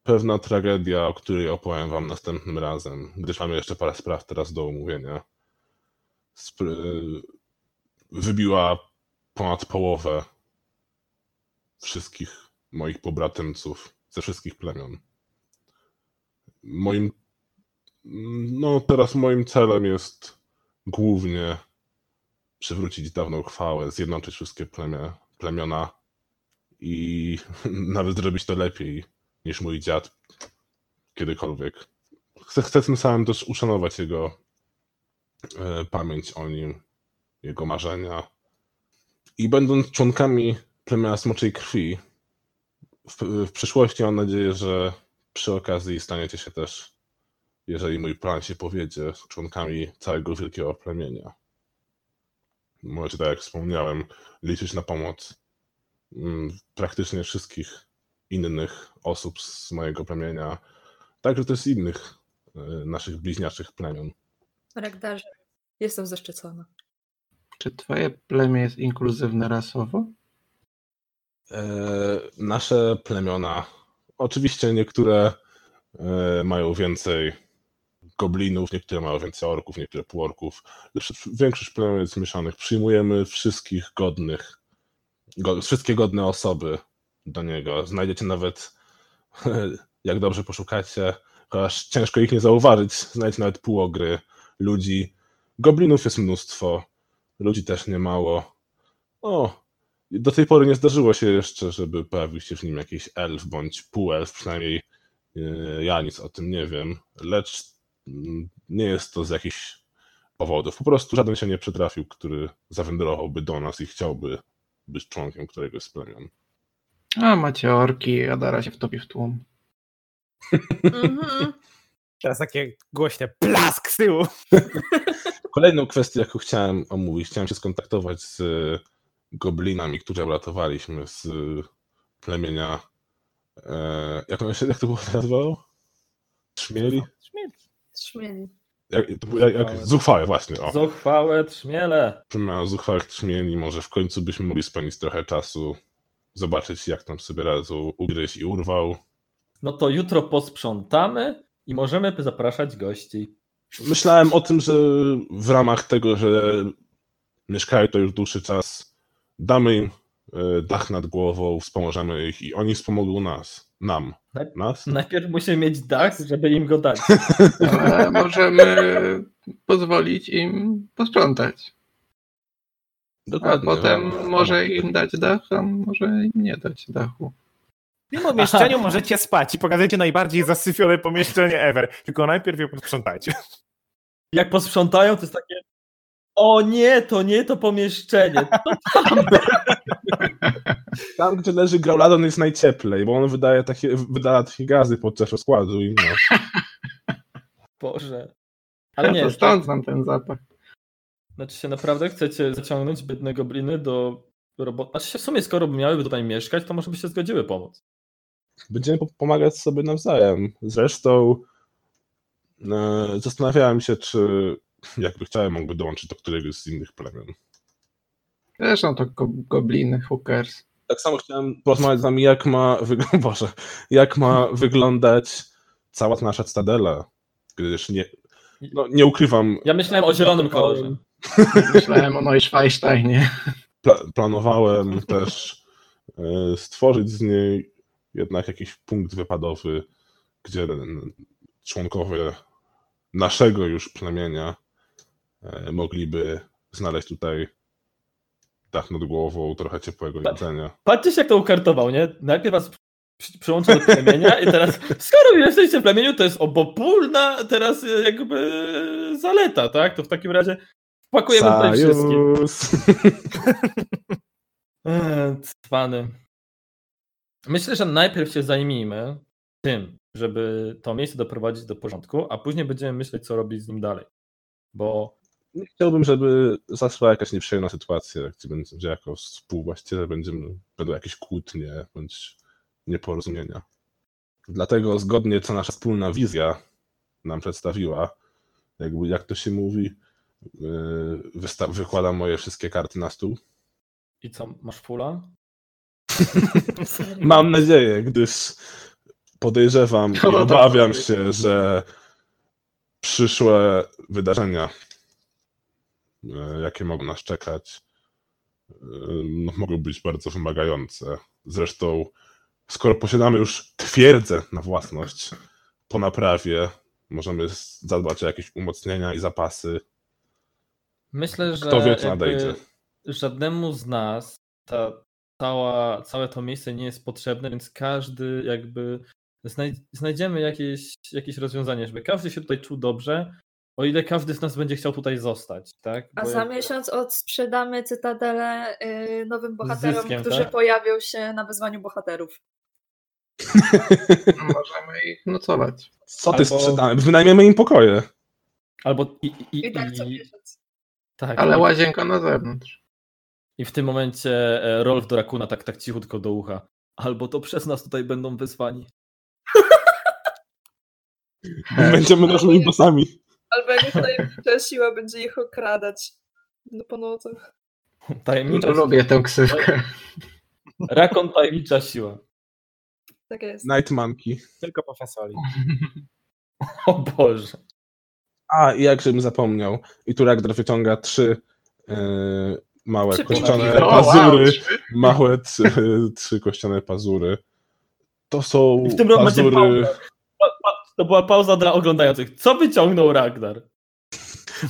pewna tragedia, o której opowiem wam następnym razem, gdyż mamy jeszcze parę spraw teraz do omówienia. Spr- wybiła ponad połowę wszystkich moich pobratymców ze wszystkich plemion. Moim, no teraz moim celem jest głównie przywrócić dawną chwałę, zjednoczyć wszystkie plemię, plemiona i nawet zrobić to lepiej niż mój dziad kiedykolwiek. Chcę, chcę tym samym też uszanować jego e, pamięć o nim, jego marzenia. I będąc członkami plemienia Smoczej Krwi, w, w przyszłości mam nadzieję, że przy okazji staniecie się też, jeżeli mój plan się powiedzie, członkami całego wielkiego plemienia. Możecie, tak jak wspomniałem, liczyć na pomoc praktycznie wszystkich innych osób z mojego plemienia, także też innych e, naszych bliźniaczych plemion. Ragdarze, jestem zaszczycona. Czy twoje plemię jest inkluzywne rasowo? E, nasze plemiona, oczywiście niektóre e, mają więcej goblinów, niektóre mają więcej orków, niektóre półorków, lecz większość plemion jest mieszanych. Przyjmujemy wszystkich godnych, go, wszystkie godne osoby do niego. Znajdziecie nawet, jak dobrze poszukacie, aż ciężko ich nie zauważyć, znajdziecie nawet półogry, ludzi. Goblinów jest mnóstwo, ludzi też niemało. O, do tej pory nie zdarzyło się jeszcze, żeby pojawił się w nim jakiś elf bądź półelf, przynajmniej e, ja nic o tym nie wiem, lecz mm, nie jest to z jakichś powodów. Po prostu żaden się nie przytrafił, który zawędrowałby do nas i chciałby być członkiem któregoś z plemion. A macie orki, a Dara się wtopi w tłum. Mhm. Teraz takie głośne plask z tyłu. Kolejną kwestię, jaką chciałem omówić, chciałem się skontaktować z goblinami, które uratowaliśmy z plemienia. E, jak, ono się, jak to było nazywało? Trzmieli? Szmieli. Jak, jak, jak, zuchwałe, właśnie. O. Zuchwałe trzmiele. Plemienia zuchwałych trzmieli, może w końcu byśmy mogli spędzić trochę czasu, zobaczyć jak tam sobie radzą ugryźć i urwał. No to jutro posprzątamy I możemy zapraszać gości. Myślałem o tym, że w ramach tego, że mieszkają to już dłuższy czas, damy im e, dach nad głową, wspomożemy ich i oni wspomogą nas. Nam. Naj- Nas? Najpierw musimy mieć dach, żeby im go dać. Ale możemy pozwolić im posprzątać. A Dokładnie. potem no. może im dać dach, a może im nie dać dachu. W tym pomieszczeniu możecie spać i pokażecie najbardziej zasyfione pomieszczenie ever. Tylko najpierw je posprzątajcie. Jak posprzątają, to jest takie. O nie, to nie to pomieszczenie. To Tam, gdzie leży Grauladon jest najcieplej, bo on wydaje takie, wydala takie gazy podczas rozkładu i no. Boże. Ale Nie, nie, to stąd znam ten zapach. Znaczy się naprawdę chcecie zaciągnąć biedne gobliny do roboty. Znaczy się w sumie, skoro by miałyby tutaj mieszkać, to może by się zgodziły pomóc. Będziemy po- pomagać sobie nawzajem. Zresztą e, zastanawiałem się, czy jakby chciałem, mógłby dołączyć do któregoś z innych plemion. Zresztą to go, gobliny, hookers. Tak samo chciałem porozmawiać z wami, jak ma, wyg- Boże, jak ma wyglądać cała ta nasza stadela, gdyż nie, no, nie ukrywam, Ja myślałem o zielonym kolorze. Myślałem o Neuschwansteinie. pla- planowałem też e, stworzyć z niej jednak jakiś punkt wypadowy, gdzie członkowie naszego już plemienia mogliby znaleźć tutaj dach nad głową, trochę ciepłego jedzenia. Patrzcie się, jak to ukartował, nie? Najpierw was przy- przyłączył do plemienia i teraz, skoro jesteście w plemieniu, to jest obopólna teraz e, jakby zaleta, tak? To w takim razie wpakujemy tutaj. Eee, Cwany. Myślę, że najpierw się zajmijmy tym, żeby to miejsce doprowadzić do porządku, a później będziemy myśleć, co robić z nim dalej. Bo Nie chciałbym, żeby zaszła jakaś nieprzyjemna sytuacja, gdzie, jako współwłaściciele będziemy, będą jakieś kłótnie bądź nieporozumienia. Dlatego zgodnie co nasza wspólna wizja nam przedstawiła, jakby jak to się mówi, yy, wysta- wykładam moje wszystkie karty na stół. i co, masz fula? Mam nadzieję, gdyż podejrzewam i No obawiam się, że przyszłe wydarzenia, jakie mogą nas czekać, e, no, mogą być bardzo wymagające. Zresztą, skoro posiadamy już twierdzę na własność po naprawie, możemy zadbać o jakieś umocnienia i zapasy. Myślę, że Kto wie, co nadejdzie. żadnemu z nas ta cała, całe to miejsce nie jest potrzebne, więc każdy jakby znaj- znajdziemy jakieś, jakieś rozwiązanie, żeby każdy się tutaj czuł dobrze, o ile każdy z nas będzie chciał tutaj zostać, tak? A Bo za jakby- miesiąc odsprzedamy Cytadelę y, nowym bohaterom, zyskiem, którzy tak? pojawią się na wyzwaniu bohaterów. Możemy ich nocować. Co ty Albo- sprzedamy? Wynajmiemy im pokoje. Albo i, i, i, I tak co i, miesiąc. tak, Ale łazienka na zewnątrz. I w tym momencie e, Rolf do Rakuna tak, tak cichutko do ucha. Albo to przez nas tutaj będą wyzwani. Będziemy naszymi bossami. Albo jak tutaj ta siła będzie ich okradać. No po nocach. Tajemnicza Lubię tę ksywkę. Rakon tajemnicza siła. Tak jest. Night Monkey. Tylko po fasoli. O Boże. A, i jak żebym zapomniał. I tu Ragnar wyciąga trzy e, małe Trzy kościane. O, wow, pazury. trzy. Małe trzy, trzy kościane pazury. To są I w tym pazury... to była pauza dla oglądających. Co wyciągnął Ragnar?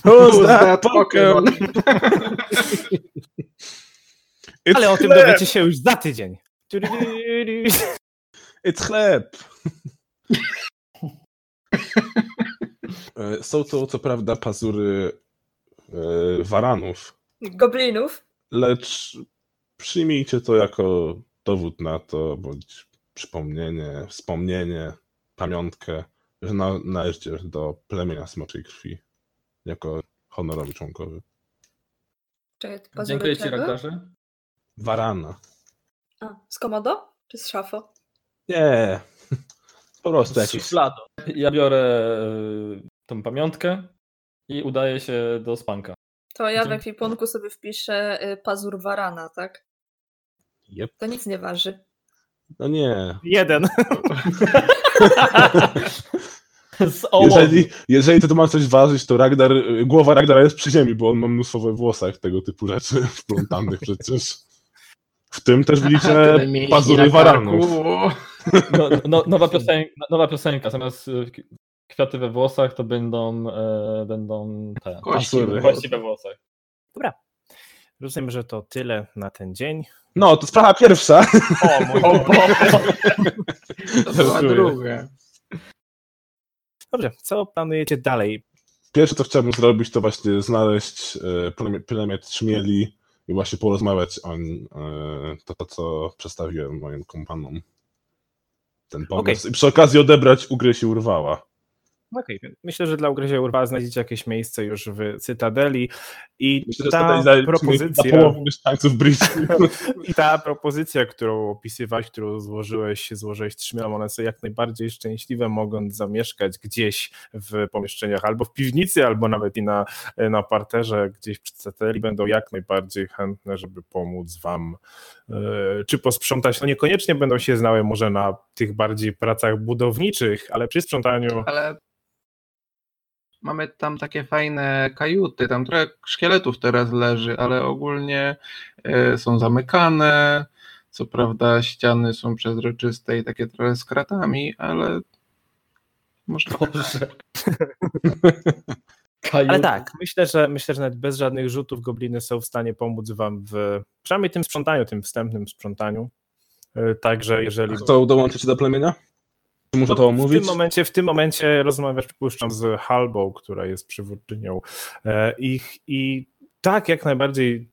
Who's that Pokemon? Ale o tym chleb! dowiecie się już za tydzień. It's chleb! E, Są to co prawda pazury e, waranów, Goblinów. lecz przyjmijcie to jako dowód na to, bądź przypomnienie, wspomnienie, pamiątkę, że na, należycie do plemienia smoczej krwi jako honorowi członkowie. Czekaj, Dziękuję ci? Ragnarze. Warana. A, z komodo? Czy z szafo? Nie, po prostu jakiś... Szuflado. Ja biorę e, tą pamiątkę i udaję się do spanka. To ja w Dzięki. ekwipunku sobie wpiszę y, pazur warana, tak? Jep. To nic nie waży. No nie. Jeden. Z. Jeżeli, jeżeli to, to ma coś ważyć, to Ragnar, głowa Ragnara jest przy ziemi, bo on ma mnóstwo we włosach tego typu rzeczy wplątanych przecież. W tym też widzicie pazury waranów. karku. No, no, nowa, piosenka, nowa piosenka, zamiast y, kwiaty we włosach, to będą, e, będą te Kości we włosach. Rozumiem, że to tyle na ten dzień. No, to sprawa pierwsza. O mój O, Boże. To była druga. Dobrze, co planujecie dalej? Pierwsze, co chciałbym zrobić, to właśnie znaleźć e, plemię- Trzmieli i właśnie porozmawiać o e, to, to, co przedstawiłem moim kompanom. Ten pomysł. I przy okazji odebrać ugryź i urwała. Okej, więc myślę, że dla ugryzia urwa znajdziecie jakieś miejsce już w Cytadeli i Myślę, ta propozycja... mieszkańców. I ta propozycja, którą opisywałeś, którą złożyłeś, złożyłeś trzmielom, one są jak najbardziej szczęśliwe, mogąc zamieszkać gdzieś w pomieszczeniach, albo w piwnicy, albo nawet i na, na parterze, gdzieś przy CTL będą jak najbardziej chętne, żeby pomóc wam e, czy posprzątać. No niekoniecznie będą się znały może na tych bardziej pracach budowniczych, ale przy sprzątaniu Ale mamy tam takie fajne kajuty, tam trochę szkieletów teraz leży, ale ogólnie e, są zamykane. Co prawda ściany są przezroczyste i takie trochę z kratami, ale może Boże. Ale tak, myślę, że myślę, że nawet bez żadnych rzutów gobliny są w stanie pomóc wam w przynajmniej tym sprzątaniu, tym wstępnym sprzątaniu. E, Także jeżeli. Kto dołączycie do plemienia? Czy muszę to w omówić? tym momencie, w tym momencie rozmawiasz, przypuszczam, z Halbą, która jest przywódczynią e, ich i tak jak najbardziej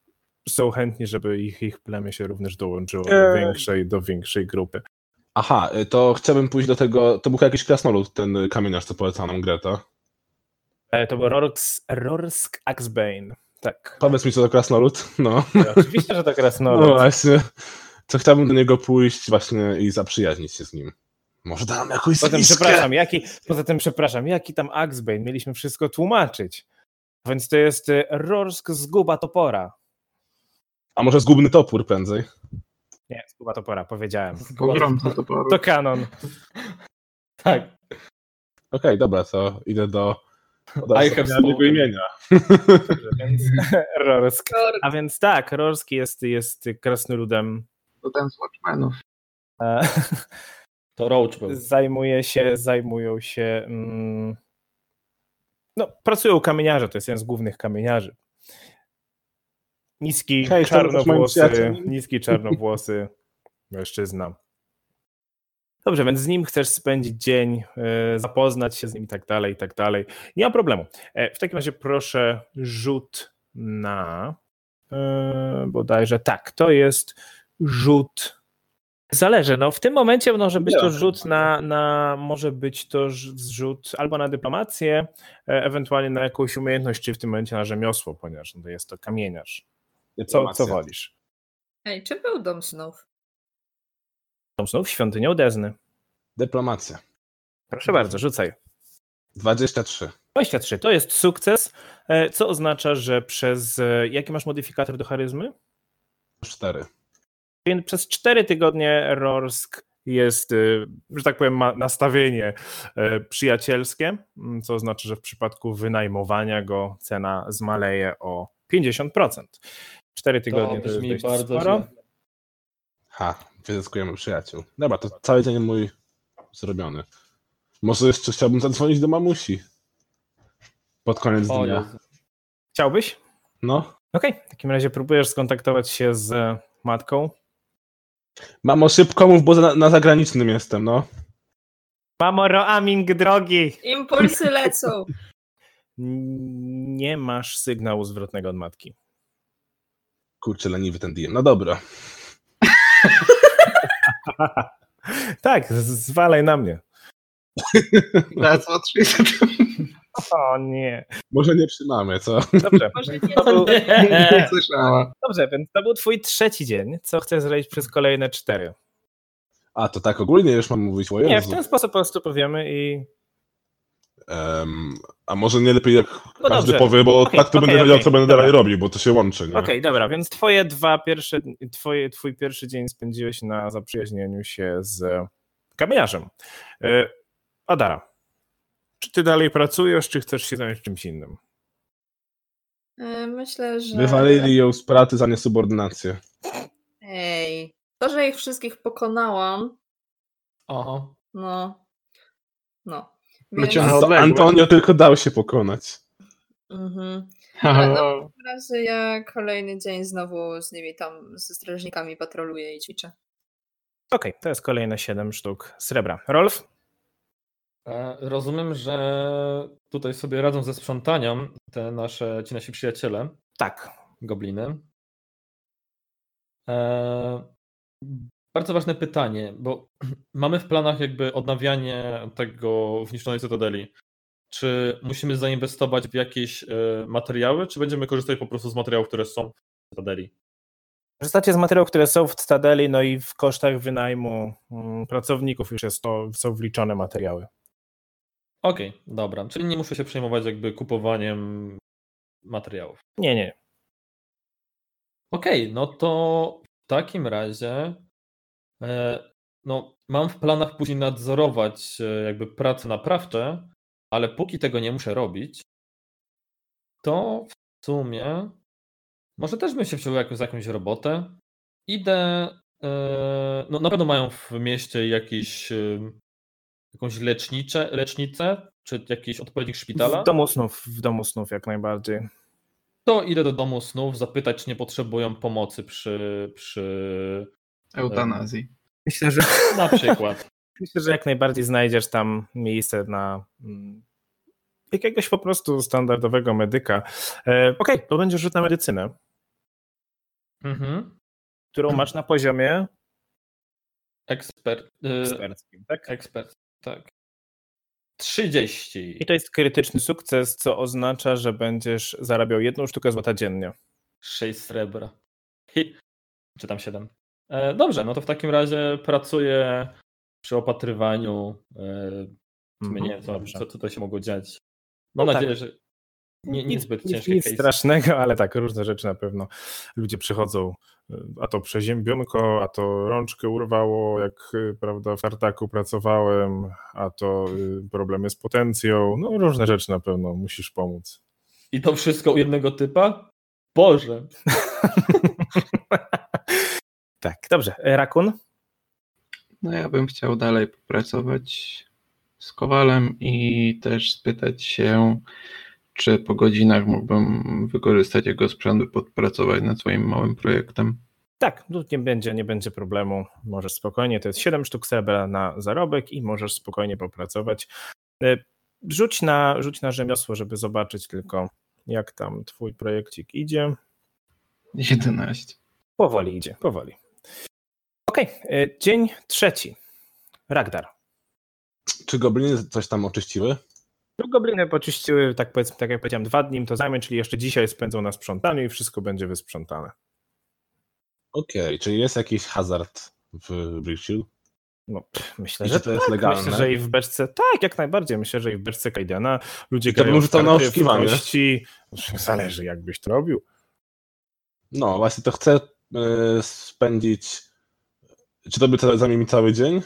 są chętni, żeby ich, ich plemię się również dołączyło do Eee. większej, do większej grupy. Aha, y, to chciałbym pójść do tego. To był jakiś krasnolud, ten kamieniarz, co polecał nam Greta. E, To był Rorsk, Rorsk Axbane. Tak. Powiedz mi, co to krasnolud. No. Oczywiście, że to No krasnolud. właśnie. Co chciałbym do niego pójść właśnie i zaprzyjaźnić się z nim. Może da nam jakąś Poza tym, zwiskę? przepraszam, jaki, poza tym, przepraszam, jaki tam Axbane? Mieliśmy wszystko tłumaczyć. Więc to jest e, Rorsk zguba topora. A może zgubny topór prędzej? Nie, zguba topora, powiedziałem. pogromca toporu. To kanon. Tak. Okej, dobra, to idę do. I have jego spoken. imienia. Więc Rorsk. A więc tak, Rorsk jest, jest krasnoludem. To ten z Watchmenów. To Roach był. Zajmuje się, zajmują się. Mm, no, pracują u kamieniarza, to jest jeden z głównych kamieniarzy. Niski, Hej, czarnowłosy, niski, czarnowłosy mężczyzna. Dobrze, więc z nim chcesz spędzić dzień, e, zapoznać się z nim i tak dalej, i tak dalej. Nie ma problemu. E, W takim razie proszę rzut na e, bodajże tak, to jest rzut Zależy. No w tym momencie może być to rzut na, na może być to ż- rzut albo na dyplomację, e, ewentualnie na jakąś umiejętność, czy w tym momencie na rzemiosło, ponieważ no, to jest to kamieniarz. Co, co wolisz? Ej, czy był dom snów? Są znów świątynią Dezny. Dyplomacja. Proszę bardzo, rzucaj. 23. 23 to jest sukces, e, co oznacza, że przez. e, Jaki masz modyfikator do charyzmy? 4. Więc przez 4 tygodnie Rorsk jest, y, że tak powiem, ma nastawienie e, przyjacielskie, m, co oznacza, że w przypadku wynajmowania go cena zmaleje o 50%. 4 tygodnie to, jest brzmi dość bardzo sporo. źle. Ha, wyzyskujemy przyjaciół. Dobra, to cały dzień mój zrobiony. Może jeszcze chciałbym zadzwonić do mamusi. Pod koniec O dnia. Jezu. Chciałbyś? No. Okej, w takim razie próbujesz skontaktować się z matką. Mamo, szybko mów, bo na, na zagranicznym jestem, no. Mamo, roaming drogi! Impulsy lecą! Nie masz sygnału zwrotnego od matki. Kurczę, leniwy ten DM. No dobra. tak, zwalaj na mnie. That's what she said. O nie. Może nie przy mamie, co? Dobrze. Może nie To był- Nie słyszała. Dobrze, więc to był twój trzeci dzień. Co chcesz zrobić przez kolejne cztery? A, to tak ogólnie już mam mówić o Nie, w ten sposób po prostu powiemy i... Em, a może nie lepiej jak No każdy dobrze. powie, bo Okej, tak to okej, będę wiedział, co będę dobra. dalej robił, bo to się łączy? Okej, dobra, więc twoje dwa pierwsze, twoje, twój pierwszy dzień spędziłeś na zaprzyjaźnieniu się z kamieniarzem. E, Adara. Czy ty dalej pracujesz, czy chcesz się zająć czymś innym? E, Myślę, że. Wywalili ją z pracy za niesubordynację. Ej, to, że ich wszystkich pokonałam, Aha. no. No. Więc. Antonio tylko dał się pokonać. mhm. Ale no, w razie ja kolejny dzień znowu z nimi tam, ze strażnikami patroluję i ćwiczę. Okej, to jest kolejne 7 sztuk srebra. Rolf? E, Rozumiem, że tutaj sobie radzą ze sprzątaniem te nasze, ci nasi przyjaciele, Tak. gobliny. E, bardzo ważne pytanie, bo mamy w planach jakby odnawianie tego zniszczonej cytadeli. Czy musimy zainwestować w jakieś e, materiały, czy będziemy korzystać po prostu z materiałów, które są w cytadeli? Korzystacie z materiałów, które są w Cytadeli, no i w kosztach wynajmu mm, pracowników już jest to, są wliczone materiały. Okej, dobra, czyli nie muszę się przejmować jakby kupowaniem materiałów. Nie, nie. Okej, no to w takim razie e, no, mam w planach później nadzorować e, jakby prace naprawcze, ale póki tego nie muszę robić, to w sumie może też bym się wziął jakoś za jakąś robotę. Idę, e, no na pewno mają w mieście jakiś, jakąś lecznicze, lecznicę, czy jakiś odpowiednik szpitala. W domu snów, w domu snów jak najbardziej. To idę do domu snów zapytać, czy nie potrzebują pomocy przy, przy Eutanazji. Myślę, że, na przykład. myślę, że jak najbardziej znajdziesz tam miejsce na mm, jakiegoś po prostu standardowego medyka. E, Okej, to będzie rzut na medycynę, Mhm. którą masz na poziomie Ekspert. y, eksperckim, tak? Ekspert, tak. 30. I to jest krytyczny sukces, co oznacza, że będziesz zarabiał jedną sztukę złota dziennie. 6 srebra. Hi. Czy tam 7. E, dobrze, no to w takim razie pracuję przy opatrywaniu. E, sumie nie wiem, co, co tutaj się mogło dziać. Mam No nadzieję, tak. że nie, nic, nic, nic case'y. strasznego, ale tak, różne rzeczy na pewno. Ludzie przychodzą, a to przeziębionko, a to rączkę urwało, jak y, prawda, w tartaku pracowałem, a to y, problemy z potencją. No różne rzeczy na pewno musisz pomóc. I to wszystko u jednego typa? Boże. tak, dobrze. E, Rakun? No ja bym chciał dalej popracować z Kowalem i też spytać się, czy po godzinach mógłbym wykorzystać jego sprzęt, by podpracować nad swoim małym projektem. Tak, tu nie będzie, nie będzie problemu. Możesz spokojnie, to jest 7 sztuk srebra na zarobek i możesz spokojnie popracować. E, Rzuć na, rzuć na rzemiosło, żeby zobaczyć tylko, jak tam twój projekcik idzie. 11. Powoli idzie, powoli. Okej, e, dzień trzeci. Ragdar. Czy gobliny coś tam oczyściły? No, Gobliny poczyściły, tak powiedzmy, tak jak powiedziałem, dwa dni im to zajmie, czyli jeszcze dzisiaj spędzą na sprzątaniu i wszystko będzie wysprzątane. Okej, czyli jest jakiś hazard w Brickhill? No, myślę, że czy to jest tak. legalne? Myślę, że i w beczce, tak, jak najbardziej. Myślę, że i w beczce Kajdana ludzie to grają w rzucał na oszukiwanie. kości. Zależy, jakbyś to robił. No, właśnie to chcę y, spędzić. Czy to by to zajmie mi cały dzień?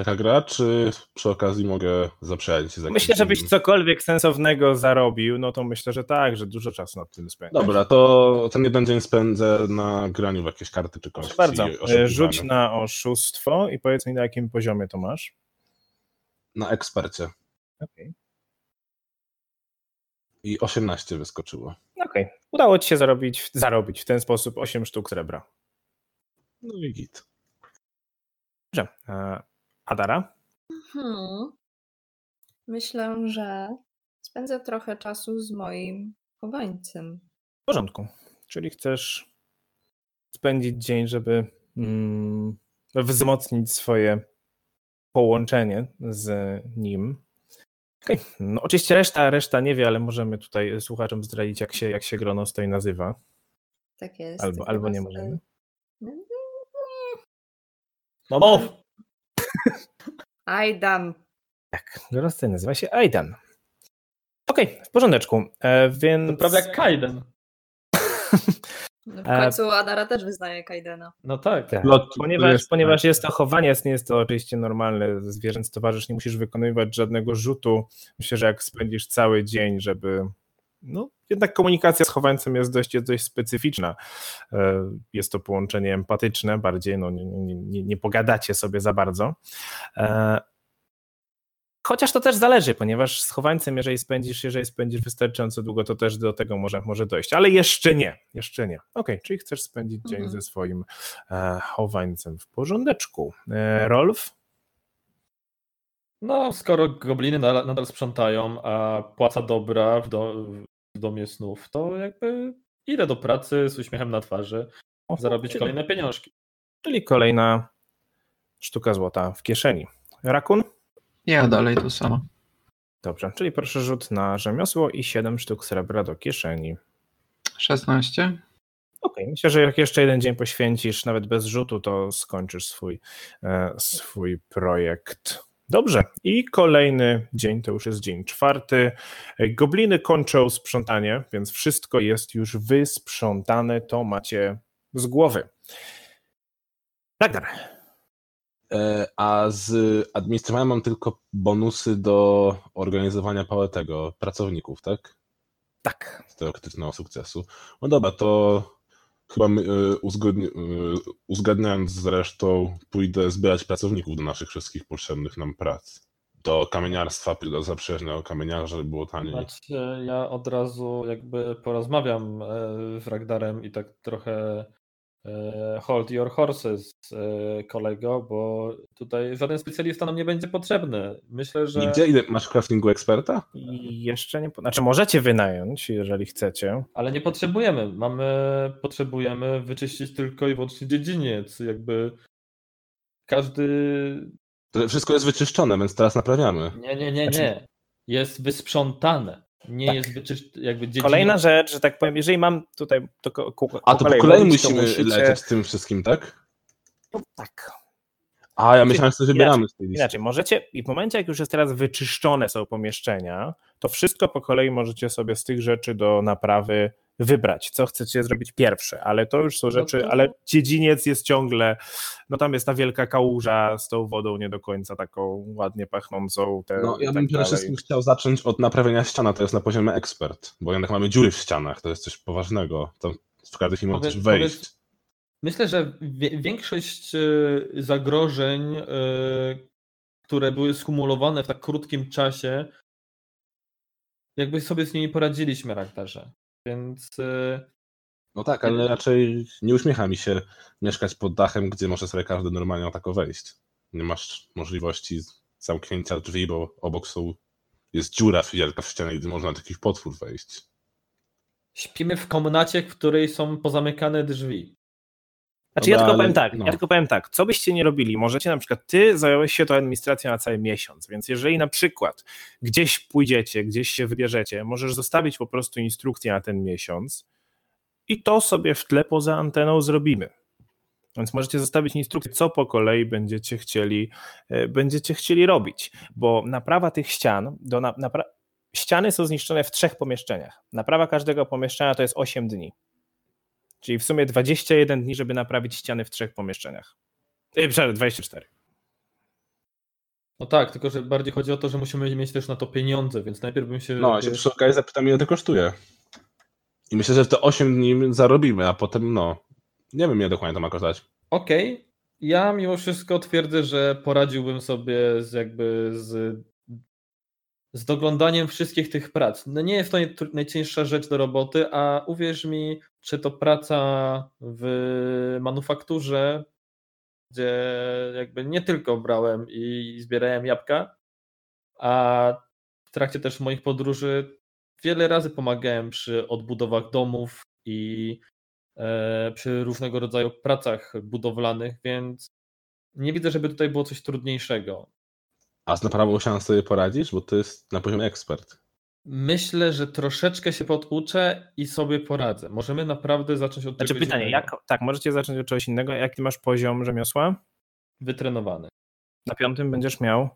Taka gra, czy przy okazji mogę zaprzyjaźnić się z jakimś Myślę, żebyś cokolwiek sensownego zarobił, no to myślę, że tak, że dużo czasu nad tym spędzisz. Dobra, to ten jeden dzień spędzę na graniu w jakieś karty czy kości. Bardzo, e, rzuć na oszustwo i powiedz mi, na jakim poziomie to masz. Na ekspercie. Okej. I 18 wyskoczyło. Okej, udało ci się zarobić, zarobić w ten sposób 8 sztuk srebra. No i git. Dobrze. Adara? Hmm. Myślę, że spędzę trochę czasu z moim chowańcem. W porządku. Czyli chcesz spędzić dzień, żeby mm, wzmocnić swoje połączenie z nim. Okej. No, oczywiście reszta, reszta nie wie, ale możemy tutaj słuchaczom zdradzić, jak się, jak się grono stoi nazywa. Tak jest. Albo, albo nie możemy. No mów! Aidan. Tak, stoi nazywa się Aidan. Okej, w porządeczku. E, więc... To prawie jak Kaiden. No w końcu Adara też wyznaje Kaidena. No tak. Tak. Ponieważ, jest- ponieważ jest to chowanie, nie jest to oczywiście normalne. Zwierzęcy towarzysz, nie musisz wykonywać żadnego rzutu. Myślę, że jak spędzisz cały dzień, żeby. No, jednak komunikacja z chowańcem jest dość, jest dość specyficzna. E, Jest to połączenie empatyczne, bardziej no, nie, nie, nie, pogadacie sobie za bardzo. E, Chociaż to też zależy, ponieważ z chowańcem, jeżeli spędzisz, jeżeli spędzisz wystarczająco długo, to też do tego może, może dojść. Ale jeszcze nie, jeszcze nie. Okej, czyli chcesz spędzić dzień Mhm. ze swoim e, chowańcem w porządeczku. E, Rolf? No, skoro gobliny nadal, nadal sprzątają, a płaca dobra w, do, w domie snów, to jakby idę do pracy z uśmiechem na twarzy, zarobić czyli, kolejne pieniążki. czyli kolejna sztuka złota w kieszeni. Rakun? Ja dalej to samo. Dobrze, czyli proszę rzut na rzemiosło i 7 sztuk srebra do kieszeni. 16. Okej, myślę, że jak jeszcze jeden dzień poświęcisz, nawet bez rzutu, to skończysz swój, e, swój projekt. Dobrze, i kolejny dzień to już jest dzień czwarty. Gobliny kończą sprzątanie, więc wszystko jest już wysprzątane. To macie z głowy. Ragnar, E, A z administrowania mam tylko bonusy do organizowania tego pracowników, tak? tak. Z teoretycznego sukcesu. No dobra, to chyba e, uzgodni, e, uzgadniając z resztą, pójdę zbierać pracowników do naszych wszystkich potrzebnych nam prac. Do kamieniarstwa, do kamieniarza, żeby było taniej. Znaczy, ja od razu jakby porozmawiam e, z Ragdarem i tak trochę hold your horses, e, kolego, bo tutaj żaden specjalista nam nie będzie potrzebny. Myślę, że... I gdzie ile masz craftingu eksperta? I jeszcze nie. Znaczy, możecie wynająć, jeżeli chcecie. Ale nie potrzebujemy. Mamy, potrzebujemy wyczyścić tylko i wyłącznie dziedziniec. Jakby każdy. To Wszystko jest wyczyszczone, więc teraz naprawiamy. Nie, nie, nie, Znaczy- nie. Jest wysprzątane. Nie Tak. jest. Jakby dziedziniec. Kolejna rzecz, że tak powiem, jeżeli mam tutaj. To, ko- ko- A to po kolei musimy musicie- lecieć z tym wszystkim, tak? No, tak. A, ja myślałem, że wybieramy z tej listy. Inaczej, możecie, i w momencie, jak już jest teraz wyczyszczone są pomieszczenia, to wszystko po kolei możecie sobie z tych rzeczy do naprawy wybrać, co chcecie zrobić pierwsze, ale to już są rzeczy, to- ale dziedziniec jest ciągle, no tam jest ta wielka kałuża z tą wodą nie do końca taką ładnie pachnącą. Te, No, ja tak bym przede wszystkim chciał zacząć od naprawienia ściana, to jest na poziomie ekspert, bo jednak mamy dziury w ścianach, to jest coś poważnego. To w każdej chwili może coś wejść. powiedz- Myślę, że większość e, zagrożeń, e, które były skumulowane w tak krótkim czasie, jakby sobie z nimi poradziliśmy, Ragdarze. Więc e, No tak, ale raczej nie uśmiecha mi się mieszkać pod dachem, gdzie może sobie każdy normalnie tako wejść. Nie masz możliwości zamknięcia drzwi, bo obok są jest dziura wielka w ścianie, gdzie można taki potwór wejść. śpimy w komnacie, w której są pozamykane drzwi. Znaczy ja tylko ale- powiem tak, no. ja tylko powiem tak, co byście nie robili, możecie na przykład, ty zająłeś się tą administracją na cały miesiąc, więc jeżeli na przykład gdzieś pójdziecie, gdzieś się wybierzecie, możesz zostawić po prostu instrukcję na ten miesiąc i to sobie w tle poza anteną zrobimy. Więc możecie zostawić instrukcję, co po kolei będziecie chcieli, e, będziecie chcieli robić, bo naprawa tych ścian, do na, napra- ściany są zniszczone w trzech pomieszczeniach. Naprawa każdego pomieszczenia to jest 8 dni. Czyli w sumie 21 dni, żeby naprawić ściany w trzech pomieszczeniach. Yy, przepraszam, 24. No tak, tylko że bardziej chodzi o to, że musimy mieć też na to pieniądze, więc najpierw bym się. No, ja się przy okazji zapytam, ile to kosztuje. I myślę, że w te 8 dni zarobimy, a potem, no, nie wiem, ile dokładnie to ma kosztować. Okej. Ja mimo wszystko twierdzę, że poradziłbym sobie z jakby z, z doglądaniem wszystkich tych prac. No nie jest to naj- najcięższa rzecz do roboty, a uwierz mi, czy to praca w manufakturze, gdzie jakby nie tylko brałem i zbierałem jabłka, a w trakcie też moich podróży wiele razy pomagałem przy odbudowach domów i e, przy różnego rodzaju pracach budowlanych, więc nie widzę, żeby tutaj było coś trudniejszego. A z naprawą ścian sobie poradzisz, bo to jest na poziomie ekspert. Myślę, że troszeczkę się poduczę i sobie poradzę. Możemy naprawdę zacząć od Znaczy czegoś pytanie, innego. jak, tak, możecie zacząć od czegoś innego. Jaki masz poziom rzemiosła? Wytrenowany. Na piątym będziesz miał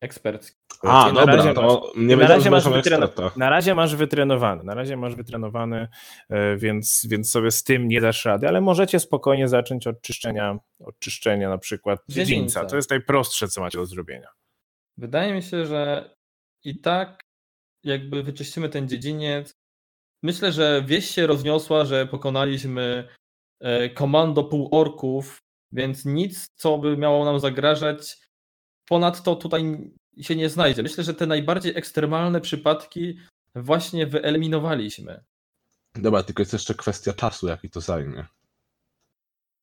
Ekspercki. A, na dobra, razie to nie na razie, masz masz wytreno- na razie masz wytrenowany, na razie masz wytrenowany, e, więc, więc sobie z tym nie dasz rady, ale możecie spokojnie zacząć od czyszczenia, od czyszczenia na przykład dziedzińca. Dziedzińca. To jest najprostsze, co macie do zrobienia. Wydaje mi się, że i tak jakby wyczyścimy ten dziedziniec. Myślę, że wieść się rozniosła, że pokonaliśmy e, komando półorków, więc nic, co by miało nam zagrażać, ponadto tutaj się nie znajdzie. Myślę, że te najbardziej ekstremalne przypadki właśnie wyeliminowaliśmy. Dobra, tylko jest jeszcze kwestia czasu, jaki to zajmie.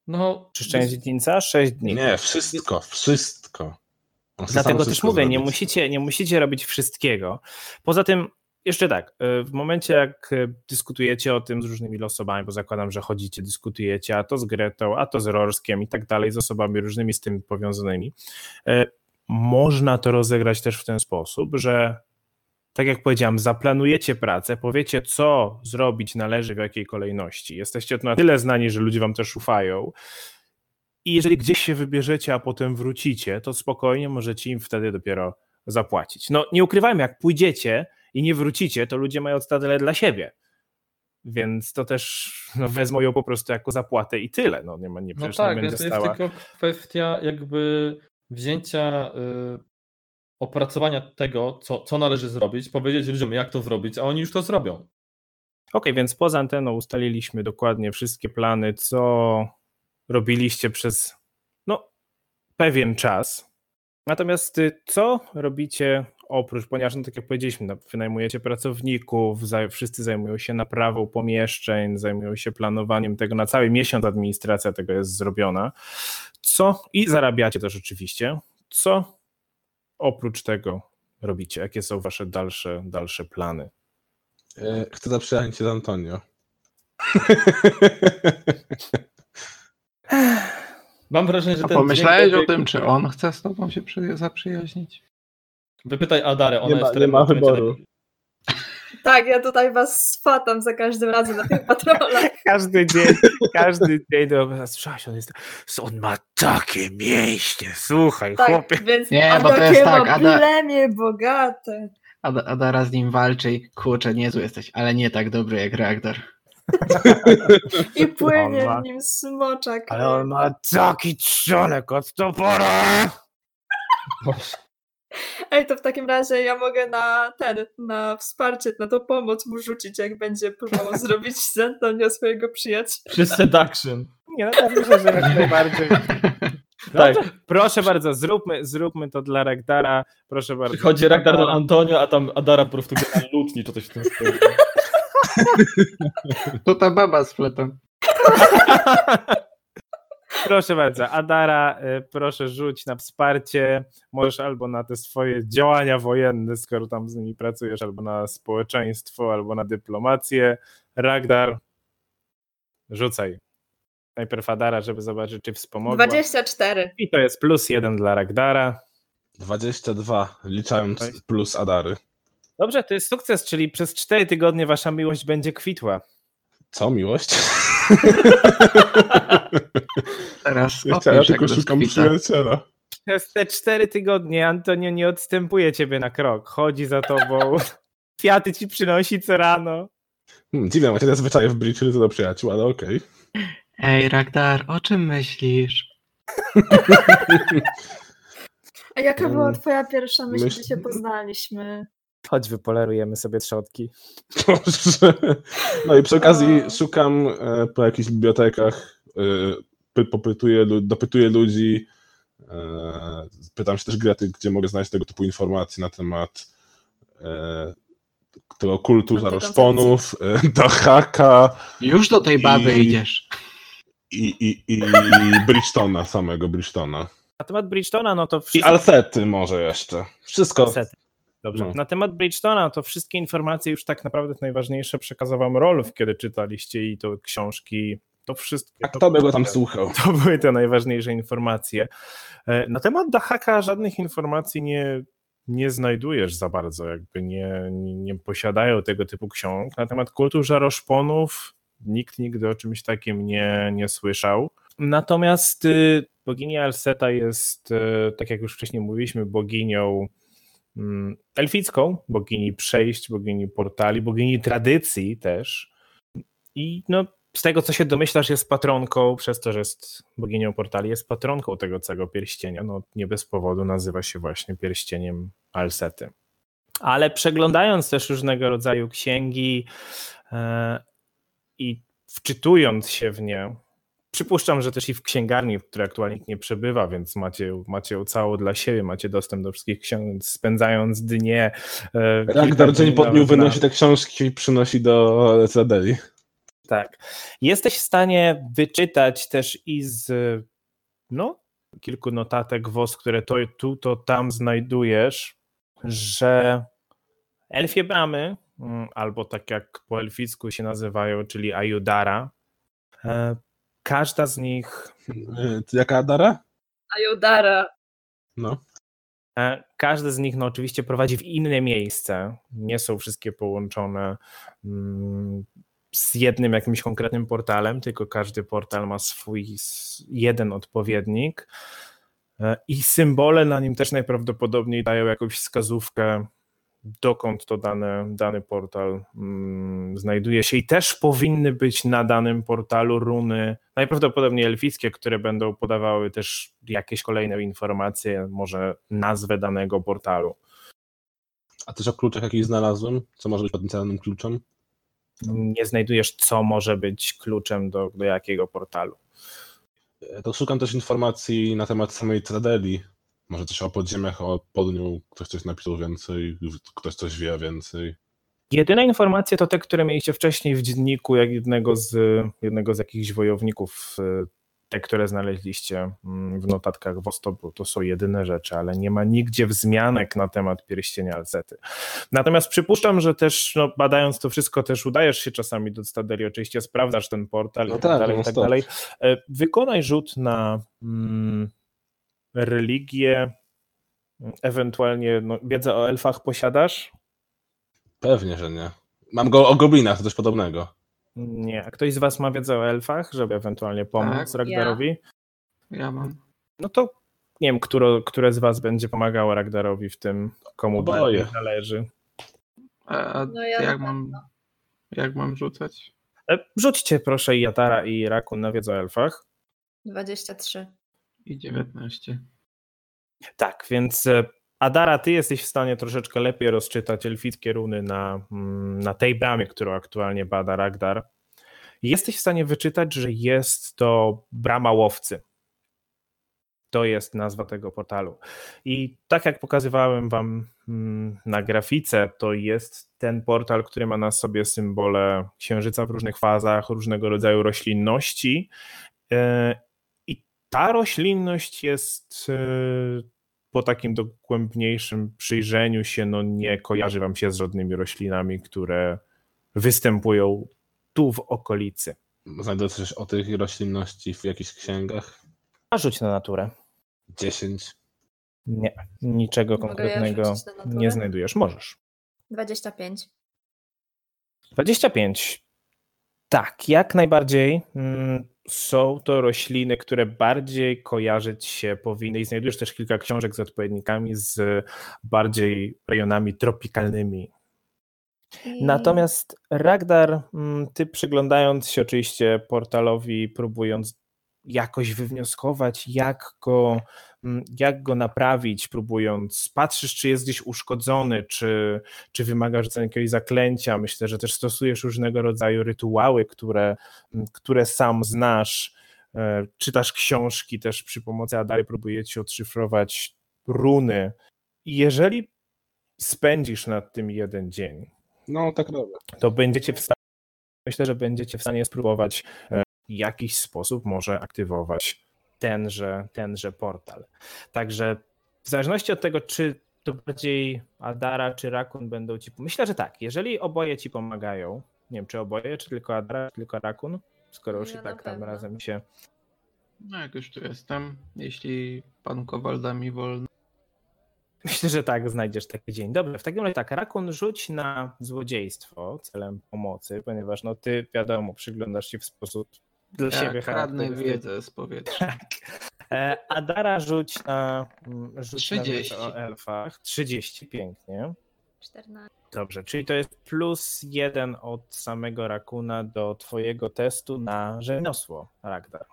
No, Czyszczenie dziedzińca? 6 dni. Nie, wszystko, wszystko. Dlatego też mówię, nie musicie, nie musicie robić wszystkiego. Poza tym, jeszcze tak, y, w momencie jak y, dyskutujecie o tym z różnymi osobami, bo zakładam, że chodzicie, dyskutujecie, a to z Gretą, a to z Rorskiem i tak dalej, z osobami różnymi z tym powiązanymi, y, można to rozegrać też w ten sposób, że tak jak powiedziałem, zaplanujecie pracę, powiecie, co zrobić należy w jakiej kolejności. Jesteście na tyle znani, że ludzie wam też ufają. I jeżeli gdzieś się wybierzecie, a potem wrócicie, to spokojnie możecie im wtedy dopiero zapłacić. No nie ukrywajmy, jak pójdziecie i nie wrócicie, to ludzie mają statele dla siebie. Więc to też no, wezmą ją po prostu jako zapłatę i tyle. No nie ma, nie, No tak, nie więc to jest stała. tylko kwestia jakby wzięcia, y, opracowania tego, co, co należy zrobić, powiedzieć ludziom, jak to zrobić, a oni już to zrobią. Okej, więc poza anteną ustaliliśmy dokładnie wszystkie plany, co robiliście przez no, pewien czas. Natomiast y, co robicie oprócz, ponieważ no, tak jak powiedzieliśmy, no, wynajmujecie pracowników, wszyscy zajmują się naprawą pomieszczeń, zajmują się planowaniem tego na cały miesiąc, administracja tego jest zrobiona. Co i zarabiacie też oczywiście. Co oprócz tego robicie? Jakie są wasze dalsze, dalsze plany? E, Chcę zaprzyjaźnić się z Antonio. Mam wrażenie, że A ten pomyślałeś dźwięk o tym, czy on chce z tobą się przy, zaprzyjaźnić? Wypytaj Adarę, ona Nie ma- jest nie ma wyboru. Tak, ja tutaj was swatam za każdym razem na tych patrolach. Każdy dzień, każdy dzień do słyszałaś, on jest, on ma takie mięśnie, słuchaj, Tak, chłopie. więc Nie, a bo to takie jest tak, ma Ada- plemię bogate. Ada, Adara z nim walczy i kurczę, niezły jesteś, ale nie tak dobry jak reaktor. I płynie ma- w nim smoczak. Ale on ma taki trzonek od topora. Ej, to w takim razie ja mogę na ten, na wsparcie, na to pomoc mu rzucić, jak będzie próbował zrobić z Antonio swojego przyjaciela. Przy seduction. Nie, no tak myślę, że jak najbardziej. Tak, Proszę bardzo, zróbmy, zróbmy to dla Ragdara, proszę bardzo. przychodzi Ragnar do Antonio, a tam Adara po prostu lutni, czy coś w tym stylu. To ta baba z fletą. Proszę bardzo, Adara, y, proszę rzuć na wsparcie, możesz albo na te swoje działania wojenne, skoro tam z nimi pracujesz, albo na społeczeństwo, albo na dyplomację. Ragdar, rzucaj. Najpierw Adara, żeby zobaczyć, czy wspomogła. 24. I to jest plus jeden dla Ragdara. 22, liczając plus Adary. Dobrze, to jest sukces, czyli przez cztery tygodnie wasza miłość będzie kwitła. Co, miłość? Teraz Ja, opisz, ja jak tylko szukam przyjaciela. Przez te cztery tygodnie Antonio nie odstępuje ciebie na krok. Chodzi za tobą. Kwiaty ci przynosi co rano. Hmm, dziwne, macie te zwyczaje w Bridge to do przyjaciół, ale okej. Ej, Ragdar, o czym myślisz? A jaka była twoja pierwsza myśl, myśl- gdy się poznaliśmy? Chodź, wypolerujemy sobie trzodki. No i przy okazji O. szukam e, po jakichś bibliotekach, e, py- popytuję, dopytuję ludzi, e, pytam się też Grety, gdzie mogę znaleźć tego typu informacje na temat tego kultu zaroszponów, e, do haka Już do tej baby I- idziesz. i, i, i Bridgetona, samego Bridgetona. Na temat Bridgetona, no to I wszystko... Alcety może jeszcze. Wszystko. Sety. Dobrze. No. Na temat Bridgetona, to wszystkie informacje już tak naprawdę najważniejsze przekazał wam Rolf, kiedy czytaliście i to książki, to wszystkie. A kto by go tam słuchał? To były te najważniejsze informacje. E, Na temat Dahaka żadnych informacji nie, nie znajdujesz za bardzo, jakby nie, nie, nie posiadają tego typu ksiąg. Na temat kultu żaroszponów nikt nigdy o czymś takim nie, nie słyszał. Natomiast y, bogini Alseta jest, y, tak jak już wcześniej mówiliśmy, boginią elficką, bogini przejść, bogini portali, bogini tradycji też. I no, z tego, co się domyślasz, jest patronką, przez to, że jest boginią portali, jest patronką tego całego pierścienia. No, nie bez powodu nazywa się właśnie pierścieniem Alsety. Ale przeglądając też różnego rodzaju księgi e, i wczytując się w nie, przypuszczam, że też i w księgarni, w której aktualnie nie przebywa, więc macie, macie ją całą dla siebie, macie dostęp do wszystkich książek, spędzając dnie. E, Ragnar dzień po dniu wynosi te książki i przynosi do Zadeli. Tak. Jesteś w stanie wyczytać też i z no, kilku notatek WOS, które to, tu, to tam znajdujesz, że elfie bramy, mm, albo tak jak po elficku się nazywają, czyli Ayudara, e, każda z nich... E, jaka Adara? Ayudara. No. E, każdy z nich no, oczywiście prowadzi w inne miejsce. Nie są wszystkie połączone mm, z jednym jakimś konkretnym portalem, tylko każdy portal ma swój jeden odpowiednik. E, I symbole na nim też najprawdopodobniej dają jakąś wskazówkę, dokąd to dane, dany portal mm, znajduje się. I też powinny być na danym portalu runy, najprawdopodobniej elfickie, które będą podawały też jakieś kolejne informacje, może nazwę danego portalu. A też o kluczach jakiś znalazłem? Co może być potencjalnym kluczem? Nie znajdujesz, co może być kluczem do, do jakiego portalu. To szukam też informacji na temat samej Tradeli. Może coś o podziemiach, o podniu, ktoś coś napisał więcej, ktoś coś wie więcej. Jedyne informacje to te, które mieliście wcześniej w dzienniku, jak jednego z, jednego z jakichś wojowników te, które znaleźliście mm, w notatkach Wostopu, to są jedyne rzeczy, ale nie ma nigdzie wzmianek na temat pierścienia Alzety. Natomiast przypuszczam, że też no, badając to wszystko, też udajesz się czasami do Stadeli, oczywiście sprawdzasz ten portal no i tak, tak dalej, i tak dalej. E, wykonaj rzut na mm, religię, ewentualnie no, wiedzę o elfach posiadasz? Pewnie, że nie. Mam go o goblinach, to coś podobnego. Nie. A ktoś z was ma wiedzę o elfach, żeby ewentualnie pomóc tak, Ragdarowi? Ja. ja mam. No to nie wiem, które, które z was będzie pomagało Ragdarowi w tym, komu Oboje. należy. A, no ja jak, mam, jak mam rzucać? E, rzućcie proszę Jatara i Rakun na wiedzę o elfach. 23. I 19. Tak, więc e, Adara, ty jesteś w stanie troszeczkę lepiej rozczytać elfickie runy na, mm, na tej bramie, którą aktualnie bada Ragdar. Jesteś w stanie wyczytać, że jest to brama łowcy. To jest nazwa tego portalu. I tak jak pokazywałem wam mm, na grafice, to jest ten portal, który ma na sobie symbole księżyca w różnych fazach, różnego rodzaju roślinności. Ta roślinność jest e, po takim dogłębniejszym przyjrzeniu się, no nie kojarzy wam się z żadnymi roślinami, które występują tu w okolicy. Znajdę coś o tych roślinności w jakichś księgach? A rzuć na naturę. 10. Nie, niczego Mogę konkretnego ja nie znajdujesz. Możesz. 25. 25. Tak, jak najbardziej. Są to rośliny, które bardziej kojarzyć się powinny i znajdujesz też kilka książek z odpowiednikami z bardziej rejonami tropikalnymi. I... Natomiast Ragdar, mm, ty przyglądając się oczywiście portalowi, próbując jakoś wywnioskować, jak go, mm, jak go naprawić, próbując, patrzysz, czy jest gdzieś uszkodzony, czy, czy wymaga rzucenia jakiegoś zaklęcia. Myślę, że też stosujesz różnego rodzaju rytuały, które, mm, które sam znasz. E, czytasz książki też przy pomocy Adary, próbujecie odszyfrować runy. I jeżeli spędzisz nad tym jeden dzień, no tak robię. To będziecie w stanie, myślę, że będziecie w stanie spróbować e, jakiś sposób może aktywować tenże, tenże portal. Także w zależności od tego, czy to bardziej Adara czy Rakun będą ci. Myślę, że tak. Jeżeli oboje ci pomagają, nie wiem, czy oboje, czy tylko Adara, czy tylko Rakun, skoro już ja i tak tam razem się. No, jak już tu jestem, jeśli pan Kowal da mi wolno. Myślę, że tak, znajdziesz taki dzień. Dobrze, w takim razie tak, Rakun rzuć na złodziejstwo celem pomocy, ponieważ no ty, wiadomo, przyglądasz się w sposób dla tak, siebie charakterystyczny. wiedzę z powietrza. Tak. E, Adara rzuć na mm, rzuć 30. Na o elfach. 30, pięknie. 14. Dobrze, czyli to jest plus jeden od samego Rakuna do twojego testu na rzemiosło, Ragdar.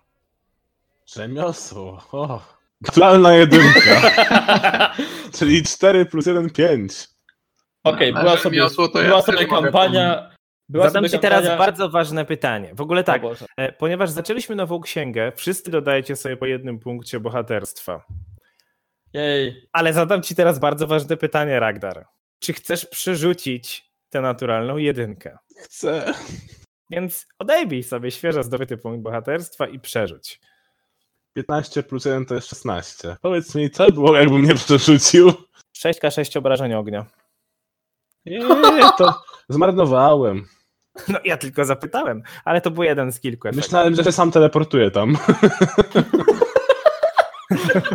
Rzemiosło. O. Aktualna jedynka. Czyli 4 plus 1, 5. Okej, Na była sobie, rzemiosło to ja była też sobie kampania. Była Zadam ci teraz kampania- bardzo ważne pytanie. W ogóle tak, e, ponieważ zaczęliśmy nową księgę, wszyscy dodajecie sobie po jednym punkcie bohaterstwa. Jej. Ale zadam ci teraz bardzo ważne pytanie, Ragdar. Czy chcesz przerzucić tę naturalną jedynkę? Chcę. Więc odejmij sobie świeżo zdobyty punkt bohaterstwa i przerzuć. 15 plus 1 to jest 16. Powiedz mi, co było, jakbym nie przerzucił? 6k6 obrażeń ognia. Nie, to zmarnowałem. No ja tylko zapytałem, ale to był jeden z kilku efektów. Myślałem, że się sam teleportuję tam.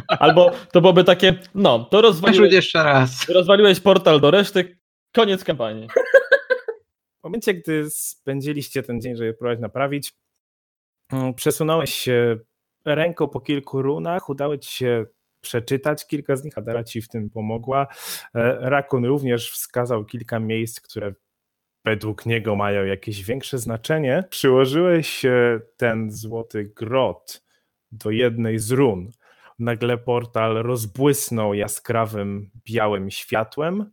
Albo to byłoby takie, no, to rozwaliłeś, jeszcze raz. rozwaliłeś portal do reszty, koniec kampanii. W momencie, gdy spędziliście ten dzień, żeby próbować naprawić, mm, przesunąłeś się ręką po kilku runach, udało ci się przeczytać kilka z nich, Adara ci w tym pomogła. E, Rakun również wskazał kilka miejsc, które według niego mają jakieś większe znaczenie. Przyłożyłeś e, ten złoty grot do jednej z run. Nagle portal rozbłysnął jaskrawym białym światłem,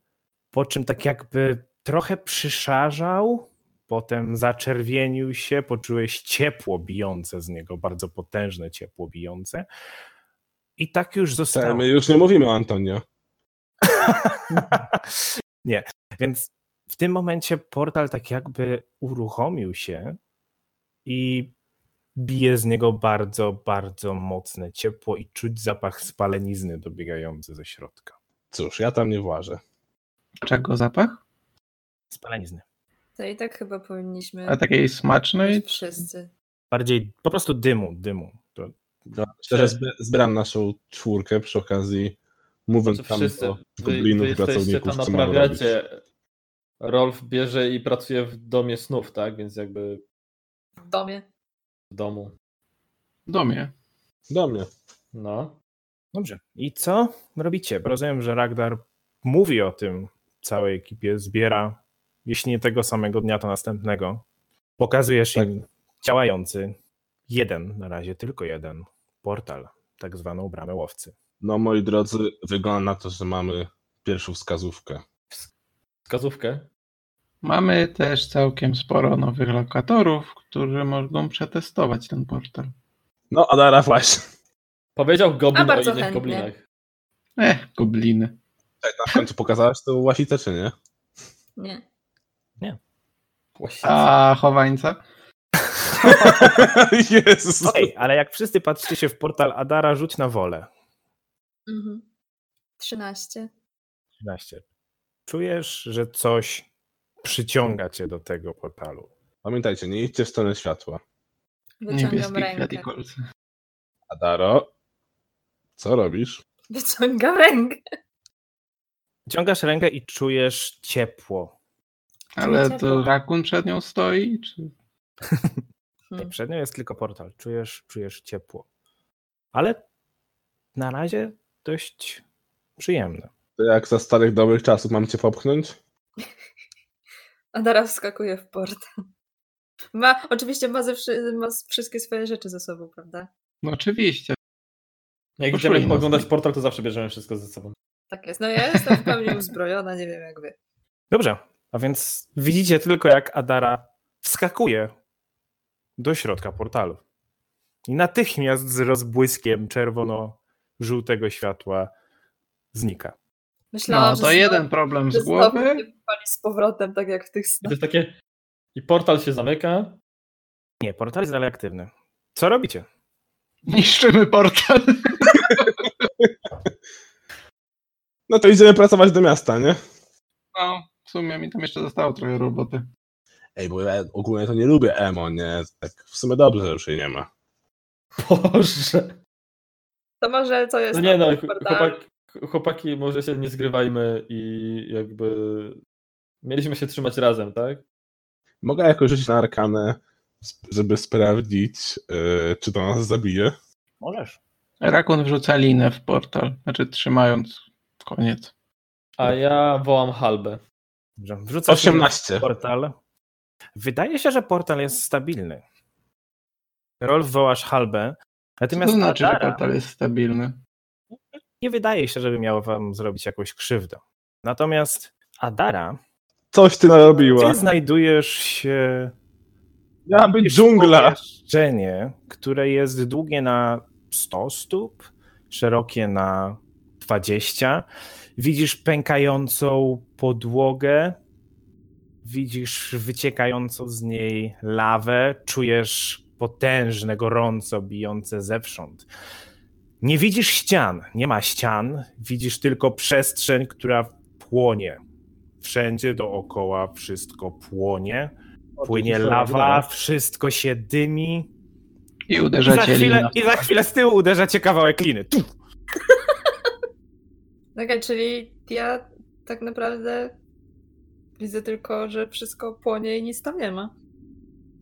po czym tak jakby trochę przyszarzał, potem zaczerwienił się, poczułeś ciepło bijące z niego, bardzo potężne ciepło bijące. I tak już zostało. My już nie mówimy o Antonio. nie, więc w tym momencie portal tak jakby uruchomił się i bije z niego bardzo, bardzo mocne ciepło i czuć zapach spalenizny dobiegający ze środka. Cóż, ja tam nie włażę. Czego zapach? Spalenizny. To i tak chyba powinniśmy A takiej smacznej? wszyscy. Bardziej po prostu dymu, dymu. To No, zbi- zbieram naszą czwórkę przy okazji, mówiąc Znaczy tam wszyscy, do wy, goblinów pracowników, co mają robić. naprawiacie. Rolf bierze i pracuje w domie snów, tak? Więc jakby W domie. w domu. W domie. Do mnie. No. Dobrze. I co robicie? Bo Rozumiem, że Ragdar mówi o tym całej ekipie, zbiera, jeśli nie tego samego dnia, to następnego. Pokazujesz Tak. im działający jeden, na razie tylko jeden, portal, tak zwaną bramę łowcy. No moi drodzy, wygląda na to, że mamy pierwszą wskazówkę. Wskazówkę. Mamy też całkiem sporo nowych lokatorów, którzy mogą przetestować ten portal. No, Adara właśnie. Powiedział goblin o innych chętnie. goblinach. Eh, gobliny. Tak, na końcu pokazałaś to łasicę, czy nie? Nie. Właściwie. A chowańca? Jezus. Okej, ale jak wszyscy patrzycie się w portal Adara, rzuć na wolę. Mhm. 13. 13. Czujesz, że coś przyciąga cię do tego portalu. Pamiętajcie, nie idźcie w stronę światła. Wyciągam rękę. Adaro, co robisz? Wyciągam rękę. Ciągasz rękę i czujesz ciepło. Ale Ciepło. to rakun przed nią stoi? Czy... Nie, Hmm. przed nią jest tylko portal. Czujesz, czujesz ciepło. Ale na razie dość przyjemne. To jak za starych dobrych czasów mam cię popchnąć? Adara wskakuje w portal. Ma, oczywiście ma, ze, ma wszystkie swoje rzeczy ze sobą, prawda? No oczywiście. Jak Poszli idziemy oglądać portal, to zawsze bierzemy wszystko ze sobą. Tak jest. No ja jestem w pełni uzbrojona, nie wiem jak wy. Dobrze, a więc widzicie tylko jak Adara wskakuje do środka portalu. I natychmiast z rozbłyskiem czerwono-żółtego światła znika. Myślałam, No że to jeden problem z głowy. z powrotem, tak jak w tych I to snach. jest takie... I portal się zamyka. Nie, portal jest dalej aktywny. Co robicie? Niszczymy portal. No to idziemy pracować do miasta, nie? No, w sumie mi tam jeszcze zostało trochę roboty. Ej, bo ja ogólnie to nie lubię emo, nie? Tak w sumie dobrze, że już jej nie ma. Boże. To może co jest No nie no, chłopak, chłopaki, może się nie zgrywajmy i jakby mieliśmy się trzymać razem, tak? Mogę jakoś rzucić na arkanę, żeby sprawdzić, yy, czy to nas zabije? Możesz. Rakun wrzuca linę w portal, znaczy trzymając koniec. A ja wołam halbę. Dobrze, wrzucasz 18. portal. Wydaje się, że portal jest stabilny. Rolf wołasz halbę, Co natomiast to znaczy, że Adara portal jest stabilny? Nie wydaje się, żeby miało wam zrobić jakąś krzywdę. Natomiast Adara, Coś ty narobiła. ty znajdujesz się Miała być dżungla. Pomieszczenie, które jest długie na 100 stóp, szerokie na 20. Widzisz pękającą podłogę, widzisz wyciekającą z niej lawę, czujesz potężne, gorąco bijące zewsząd. Nie widzisz ścian, nie ma ścian, widzisz tylko przestrzeń, która płonie. Wszędzie dookoła wszystko płonie. Płynie lawa, wszystko się dymi. I I za, chwilę. I za chwilę z tyłu uderzacie kawałek liny. Tu. Okej, czyli ja tak naprawdę widzę tylko, że wszystko płonie i nic tam nie ma.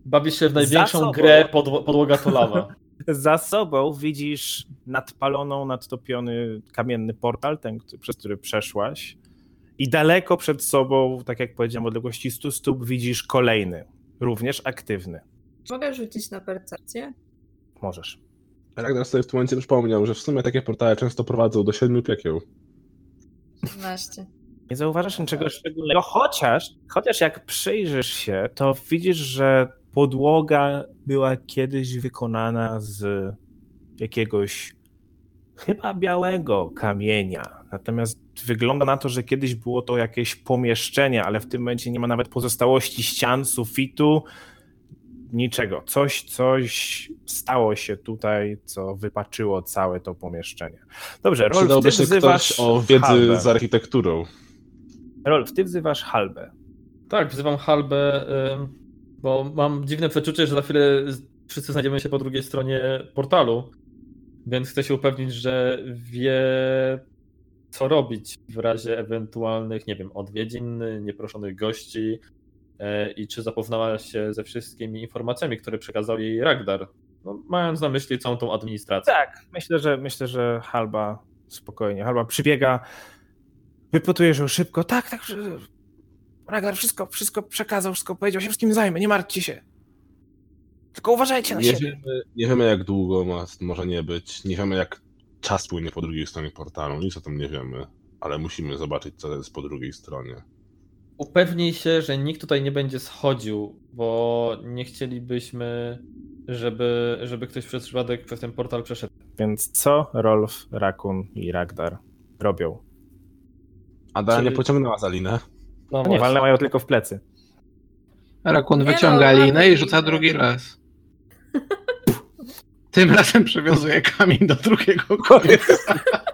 Bawisz się w największą grę podło- podłoga to lawa. Za sobą widzisz nadpaloną, nadtopiony kamienny portal, ten, przez który przeszłaś. I daleko przed sobą, tak jak powiedziałem, w odległości 100 stóp, widzisz kolejny, również aktywny. Mogę rzucić na percepcję? Możesz. Ragnar sobie w tym momencie przypomniał, że w sumie takie portale często prowadzą do siedmiu piekieł. 15. Nie zauważasz niczego szczególnego, chociaż, chociaż jak przyjrzysz się, to widzisz, że podłoga była kiedyś wykonana z jakiegoś chyba białego kamienia. Natomiast wygląda na to, że kiedyś było to jakieś pomieszczenie, ale w tym momencie nie ma nawet pozostałości ścian, sufitu, niczego. Coś, coś stało się tutaj, co wypaczyło całe to pomieszczenie. Dobrze, Rolf, ty Przydałby się wzywasz ktoś o wiedzy Halbę. z architekturą. Rolf, ty wzywasz Halbę. Tak, wzywam halbę, bo mam dziwne przeczucie, że za chwilę wszyscy znajdziemy się po drugiej stronie portalu, więc chcę się upewnić, że wie co robić w razie ewentualnych, nie wiem, odwiedzin, nieproszonych gości e, i czy zapoznała się ze wszystkimi informacjami, które przekazał jej Ragdar, no, mając na myśli całą tą administrację. Tak, myślę, że myślę, że Halba spokojnie. Halba przybiega, wypytujesz ją szybko. Tak, tak. Ragnar wszystko, wszystko przekazał, wszystko powiedział, się wszystkim zajmę, nie martwcie się. Tylko uważajcie na Nie siebie. wiemy, nie wiemy jak długo ma, może nie być. Nie wiemy jak czas płynie po drugiej stronie portalu. Nic o tym nie wiemy. Ale musimy zobaczyć, co jest po drugiej stronie. Upewnij się, że nikt tutaj nie będzie schodził, bo nie chcielibyśmy, żeby, żeby ktoś przez przypadek przez ten portal przeszedł. Więc co Rolf, Rakun i Ragdar robią? Ada Czy- nie pociągnęła za linę. No Nie, walne mają tylko w plecy. Rakun Nie wyciąga no, linę i rzuca drugi raz. Tym razem przywiązuje kamień do drugiego końca.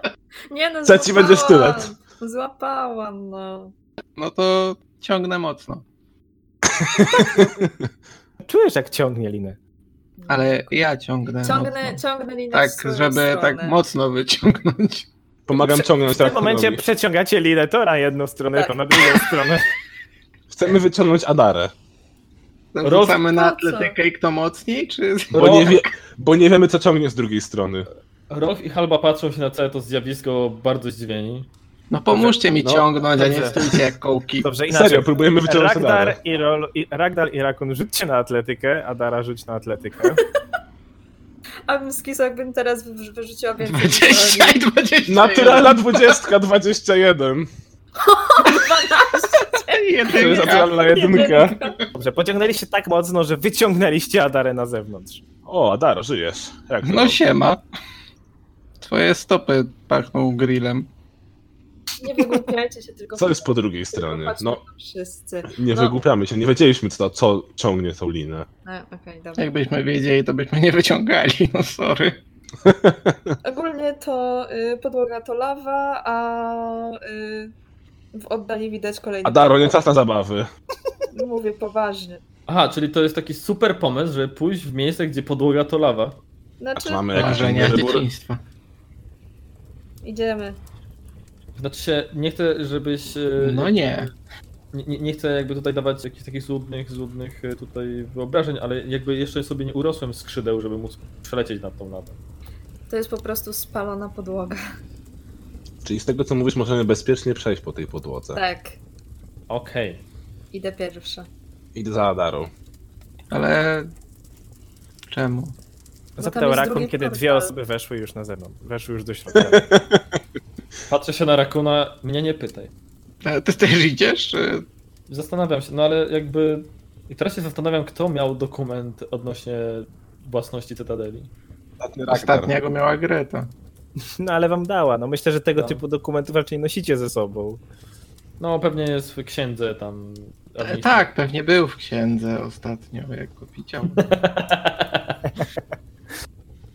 Nie no, Trzeci będzie złapałam. sztylet. Złapałam, no. No to ciągnę mocno. Czujesz, jak ciągnie linę. Ale ja ciągnę. Ciągnę, mocno. ciągnę linę Tak, żeby stronę. tak mocno wyciągnąć. Pomagam ciągnąć W tym momencie przeciągacie linę to na jedną stronę, Tak. to na drugą stronę. Chcemy wyciągnąć Adarę. Rzucamy na atletykę i kto mocniej, czy... Bo nie, wie, bo nie wiemy, co ciągnie z drugiej strony. Rolf i Halba patrzą się na całe to zjawisko bardzo zdziwieni. No pomóżcie mi No, ciągnąć, a nie dobrze. stójcie jak kołki. Dobrze, inaczej. Serio, próbujemy wyciągnąć Adarę. Ragdar i, Rol, i, Ragdar i Rakun rzućcie na atletykę, a Dara rzuć na atletykę. A bym skisał, jakbym teraz wy- wyrzuciła więcej. 20 i 20. Naturalna 20, 21. 12. To jest Jedynka. naturalna jedynka. Dobrze, pociągnęliście tak mocno, że wyciągnęliście Adarę na zewnątrz. O, Adaro, żyjesz. Jak to? No siema. Twoje stopy pachną grillem. Nie wygłupiajcie się, tylko... Co jest po drugiej stronie? No, Wszyscy. nie No. wygłupiamy się, nie wiedzieliśmy, co, co ciągnie tą linę. No, okej, dobra. Jakbyśmy wiedzieli, to byśmy nie wyciągali, no sorry. Ogólnie to y, podłoga to lawa, a y, w oddali widać kolejny... Adaro, nie czas na zabawy. Mówię poważnie. Aha, czyli to jest taki super pomysł, żeby pójść w miejsce, gdzie podłoga to lawa. A Znaczy, czy mamy jakiś Marzenia dzieciństwa. idziemy. Znaczy się, nie chcę, żebyś... e, No nie. Nie, nie- chcę jakby tutaj dawać jakichś takich złudnych, złudnych e, tutaj wyobrażeń, ale jakby jeszcze sobie nie urosłem skrzydeł, żeby móc przelecieć nad tą lawą. To jest po prostu spalona podłoga. Czyli z tego co mówisz, możemy bezpiecznie przejść po tej podłodze. Tak, Okej. idę pierwsza. Idę za Adarą. Ale czemu? Zapytał Rakun, kiedy portal. dwie osoby weszły już na zewnątrz. Weszły już do środka. Patrzę się na Rakuna, mnie nie pytaj. A ty też idziesz? Czy... Zastanawiam się, no ale jakby... I teraz się zastanawiam, kto miał dokument odnośnie własności Cytadeli. Ostatniego miała Greta. No ale wam dała. No myślę, że tego No. typu dokumentów raczej nosicie ze sobą. No pewnie jest w księdze tam... E, tak, pewnie był w księdze ostatnio, jak go widział.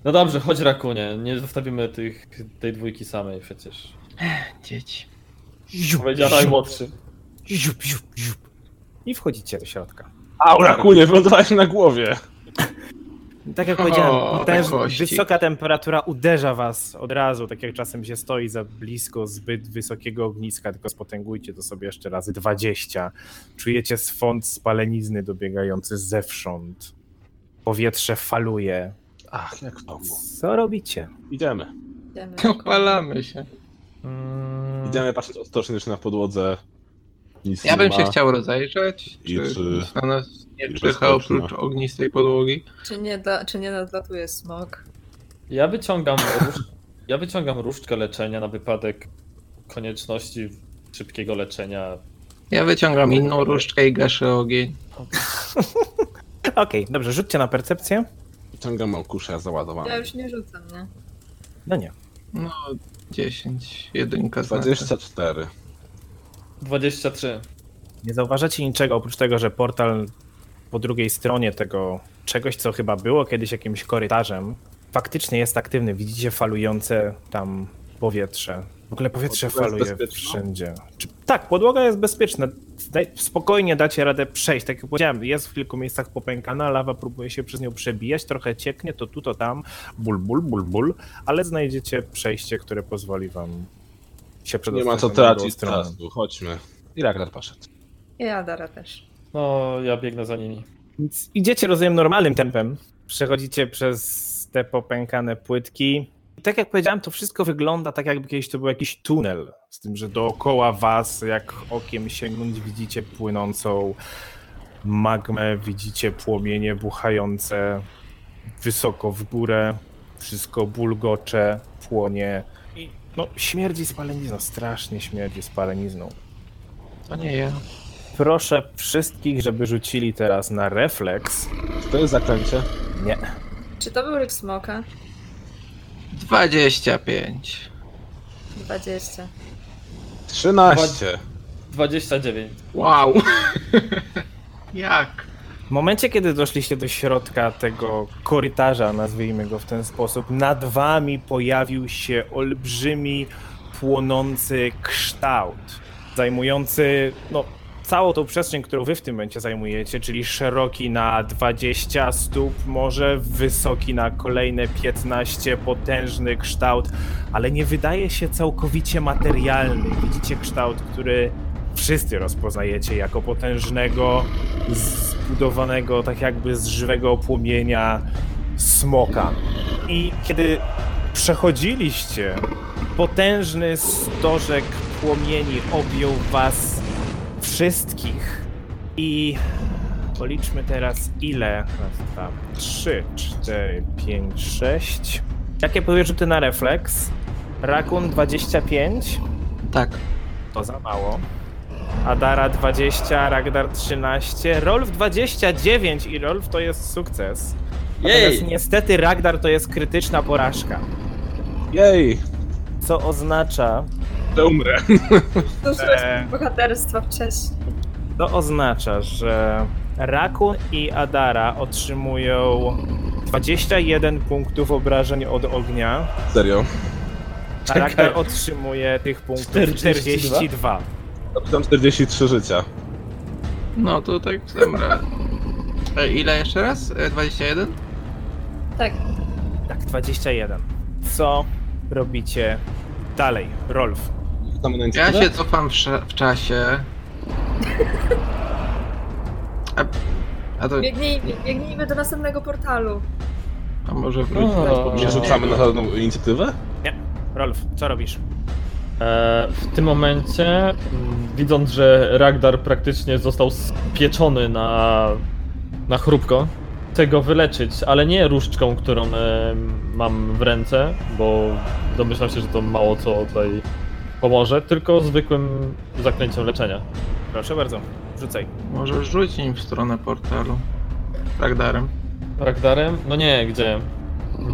No dobrze, chodź Rakunie, nie zostawimy tych, tej dwójki samej przecież. Dzieci. Powiedział najmłodszy. Ziup, ziup, ziup. I wchodzicie do środka. Au, Rakunie, wylądowałeś na głowie. Tak jak O, powiedziałem, też kości. wysoka temperatura uderza was od razu, tak jak czasem się stoi za blisko zbyt wysokiego ogniska, tylko spotęgujcie to sobie jeszcze razy 20. Czujecie swąd spalenizny dobiegający zewsząd. Powietrze faluje. Ach, jak w domu. Co robicie? Idziemy. Idziemy. Opalamy się. Mm, Idziemy patrzeć ostrożnie, czy na podłodze nic Ja nie bym ma. się chciał rozejrzeć, I czy, czy- nic na nas nie czyha oprócz ognistej podłogi. Czy nie, da, czy nie nadlatuje smog? Ja wyciągam, róż... ja wyciągam różdżkę leczenia na wypadek konieczności szybkiego leczenia. Ja wyciągam inną różdżkę i gaszę ogień. Okej, dobrze, rzućcie na percepcję. Ciągam okuszę Ja załadowany. już nie rzucam, nie? No nie. No, 10, jedynka znaczy. 24. 23. Nie zauważacie niczego oprócz tego, że portal po drugiej stronie tego czegoś, co chyba było kiedyś jakimś korytarzem, faktycznie jest aktywny. Widzicie falujące tam powietrze. W ogóle powietrze faluje wszędzie. Czy, tak, podłoga jest bezpieczna. Spokojnie dacie radę przejść. Tak jak powiedziałem, jest w kilku miejscach popękana, lawa próbuje się przez nią przebijać, trochę cieknie, to tu, to tam, ból, ból, ból, ból, ale znajdziecie przejście, które pozwoli wam się Nie przedostać ma co tracić czasu, chodźmy. I Ragnar poszedł. I Adara też. No, ja biegnę za nimi. Więc idziecie, rozumiem, normalnym tempem. Przechodzicie przez te popękane płytki. I tak jak powiedziałem, to wszystko wygląda tak, jakby kiedyś to był jakiś tunel. Z tym, że dookoła was, jak okiem sięgnąć, widzicie płynącą magmę, widzicie płomienie buchające wysoko w górę. Wszystko bulgocze, płonie. I no, śmierdzi spalenizną, strasznie śmierdzi spalenizną. To nie ja. Proszę wszystkich, żeby rzucili teraz na refleks. Czy to jest zaklęcie? Nie. Czy to był ryk smoka? 25. 20. 13. 29. Wow. Jak? W momencie, kiedy doszliście do środka tego korytarza, nazwijmy go w ten sposób, nad wami pojawił się olbrzymi, płonący kształt, zajmujący no, całą tą przestrzeń, którą wy w tym momencie zajmujecie, czyli szeroki na 20 stóp, może wysoki na kolejne 15, potężny kształt, ale nie wydaje się całkowicie materialny. Widzicie kształt, który wszyscy rozpoznajecie jako potężnego, zbudowanego tak jakby z żywego płomienia smoka. I kiedy przechodziliście, potężny stożek płomieni objął was wszystkich. I policzmy teraz ile. Raz, dwa, trzy, cztery, pięć, sześć. Jakie były rzuty na refleks? Rakun 25. Tak. To za mało. Adara 20, Ragdar 13, Rolf 29 i Rolf to jest sukces. Natomiast Jej! niestety Ragdar to jest krytyczna porażka. Jej! Co oznacza, To umrę. Dużo Eee. bohaterstwa wcześniej. to oznacza, że Rakun i Adara otrzymują 21 punktów obrażeń od ognia, Serio. Ragdar otrzymuje tych punktów 42? 42. Tam 43 życia. No to tak dobra. E, ile jeszcze raz? E, 21? Tak. Tak, 21. Co robicie dalej, Rolf? Tam na Ja się cofam w, w czasie. A, a to. Biegnij, biegnijmy do następnego portalu. A może wrócić O. na Nie rzucamy na żadną inicjatywę? Rolf, co robisz? E, w tym momencie, mm, widząc, że Ragdar praktycznie został spieczony na, na chrupko, chcę go wyleczyć, ale nie różdżką, którą e, mam w ręce, bo domyślam się, że to mało co tutaj pomoże, tylko zwykłym zaklęciem leczenia. Proszę bardzo, rzucaj. Może rzuć im w stronę portalu. Ragdarem. Ragdarem? No nie, gdzie?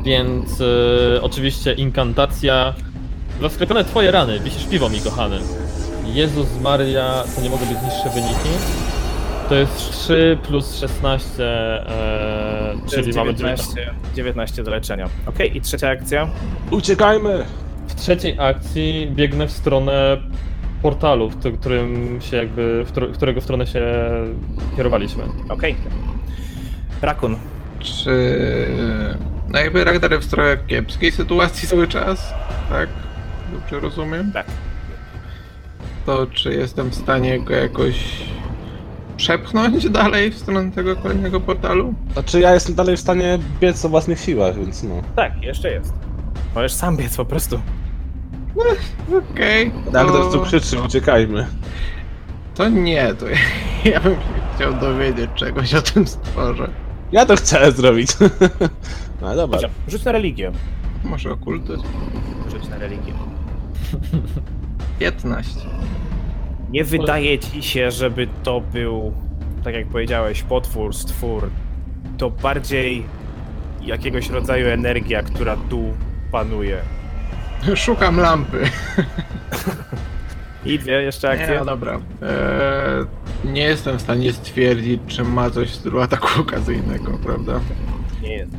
Więc e, oczywiście inkantacja. Zasklepione twoje rany, wisisz piwo mi kochany. Jezus Maria, to nie mogą być niższe wyniki. To jest 3 plus 16, e, czyli mamy 19, 19. 19 do leczenia. Okej, i trzecia akcja? Uciekajmy! W trzeciej akcji biegnę w stronę portalu, w którym się jakby, w któr- którego w stronę się kierowaliśmy. Okej. Rakun, Czy... No jakby Ragdar jest w trochę kiepskiej sytuacji cały czas, tak? Dobrze rozumiem? tak. To czy jestem w stanie go jakoś przepchnąć dalej w stronę tego kolejnego portalu? Znaczy ja jestem dalej w stanie biec o własnych siłach, więc no. Tak, jeszcze jest. Możesz sam biec po prostu. Okej. Tak, to- to... tu krzyczy, uciekajmy. To nie, to ja bym się chciał dowiedzieć czegoś o tym stworze. Ja to chcę zrobić. No dobra. Dobrze, rzuć na religię. Może okultyzm. Rzuć na religię. 15. Nie wydaje ci się, żeby to był, tak jak powiedziałeś, potwór, stwór. To bardziej jakiegoś rodzaju energia, która tu panuje. Szukam lampy. I dwie jeszcze akcje. Nie, no dobra. Eee, nie jestem w stanie stwierdzić, czy ma coś w stylu ataku okazyjnego, prawda? Nie jest.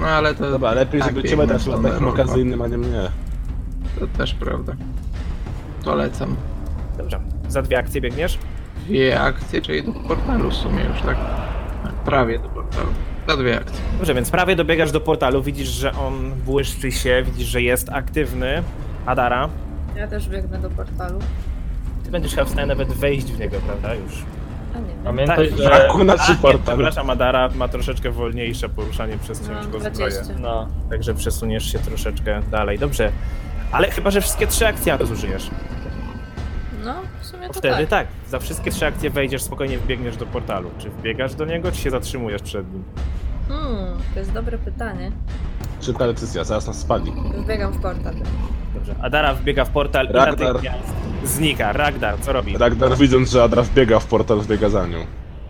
No ale to, Dobra, lepiej, Tak, żeby w też atakiem okazyjnym, a nie mnie. to też prawda. To lecam. Dobrze. Za dwie akcje biegniesz? Dwie akcje, czyli do portalu w sumie już, tak? Tak, Prawie do portalu. Za dwie akcje. Dobrze, więc prawie dobiegasz do portalu, widzisz, że on błyszczy się, widzisz, że jest aktywny. Adara, Ja też biegnę do portalu. ty będziesz chyba w stanie nawet wejść w niego, prawda? Już. A nie wiem. Pamiętaj, Tak, że... Braku na A, trzy nie, portal. przepraszam, Adara ma troszeczkę wolniejsze poruszanie przez No, ciężką zbroję. 20. No, Także przesuniesz się troszeczkę dalej. Dobrze. Ale chyba, że wszystkie trzy akcje zużyjesz. No, w sumie to Wtedy tak. tak. Za wszystkie trzy akcje wejdziesz, spokojnie wbiegniesz do portalu. Czy wbiegasz do niego, czy się zatrzymujesz przed nim? Hmm, to jest dobre pytanie. Szybka decyzja, zaraz nas spali. Wbiegam w portal. Dobrze. Adara wbiega w portal Ragnar. i natychmiast znika. Ragdar, co robi? Ragnar widząc, że Adra wbiega w portal, wbiega za nią.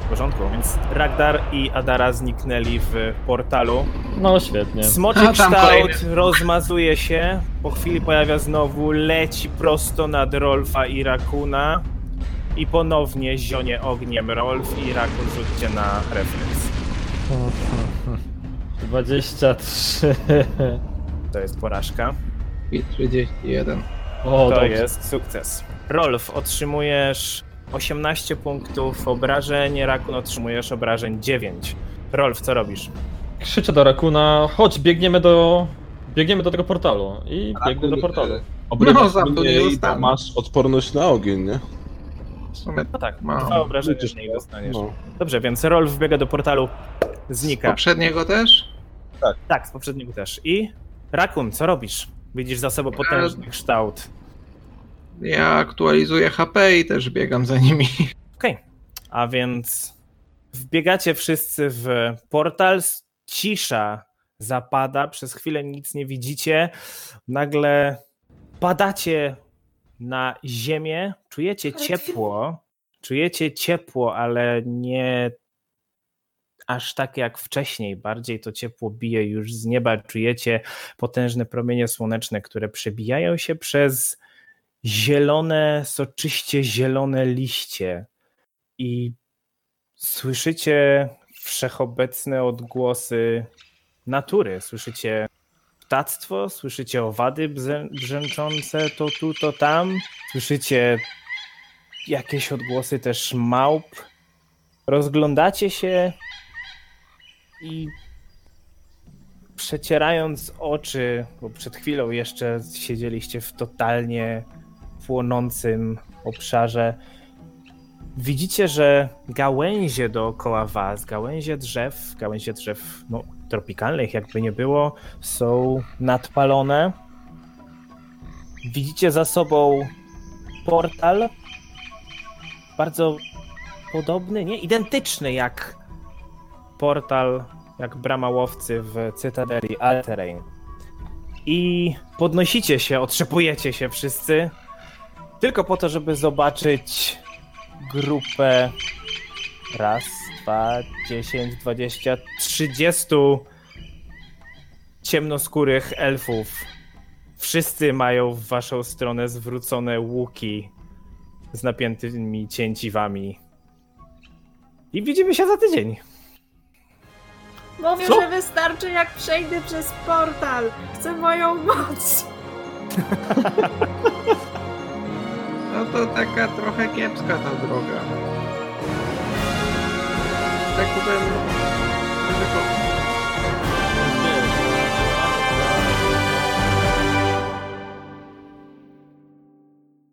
W porządku. Więc Ragdar i Adara zniknęli w portalu. no świetnie. Smoczy A, tam kształt kolejny. rozmazuje się, po chwili pojawia znowu, leci prosto nad Rolfa i Rakuna i ponownie zionie ogniem Rolf i Rakun rzućcie na refleks. 23. To jest porażka. I 31. O, To dobrze. jest sukces. Rolf, otrzymujesz 18 punktów obrażeń, Rakun otrzymujesz obrażeń 9. Rolf, co robisz? Krzyczę do Rakuna, chodź, biegniemy do... Biegniemy do tego portalu. I biegnę do portalu. Obrywasz No, za to mnie nie i dostanę. masz odporność na ogień, nie? W sumie No tak, Mam. dwa obrażenia Liczysz z niej to. dostaniesz. No. Dobrze, więc Rolf wbiega do portalu, z znika. poprzedniego też? Tak, z poprzedniego też. I Rakun, co robisz? Widzisz za sobą potężny kształt. Ja aktualizuję HP i też biegam za nimi. Okej, a więc wbiegacie wszyscy w portal, cisza zapada, przez chwilę nic nie widzicie, nagle padacie na ziemię, czujecie ciepło, czujecie ciepło, ale nie aż tak jak wcześniej, bardziej to ciepło bije już z nieba, czujecie potężne promienie słoneczne, które przebijają się przez zielone, soczyście zielone liście i słyszycie wszechobecne odgłosy natury. Słyszycie ptactwo, słyszycie owady brzęczące to tu, to tam. Słyszycie jakieś odgłosy też małp. Rozglądacie się i przecierając oczy, bo przed chwilą jeszcze siedzieliście w totalnie płonącym obszarze, widzicie, że gałęzie dookoła was, gałęzie drzew, gałęzie drzew, no tropikalnych, jakby nie było, są nadpalone. Widzicie za sobą portal bardzo podobny, nie? Identyczny jak portal, jak brama łowcy w Cytadeli Alterain. I podnosicie się, otrzepujecie się wszyscy, tylko po to, żeby zobaczyć grupę raz, dwa, dziesięć, dwadzieścia, trzydziestu ciemnoskórych elfów. Wszyscy mają w waszą stronę zwrócone łuki z napiętymi cięciwami. I widzimy się za tydzień. Mówię, Co? że wystarczy jak przejdę przez portal. Chcę moją moc. No to taka trochę kiepska ta droga. Tak tylko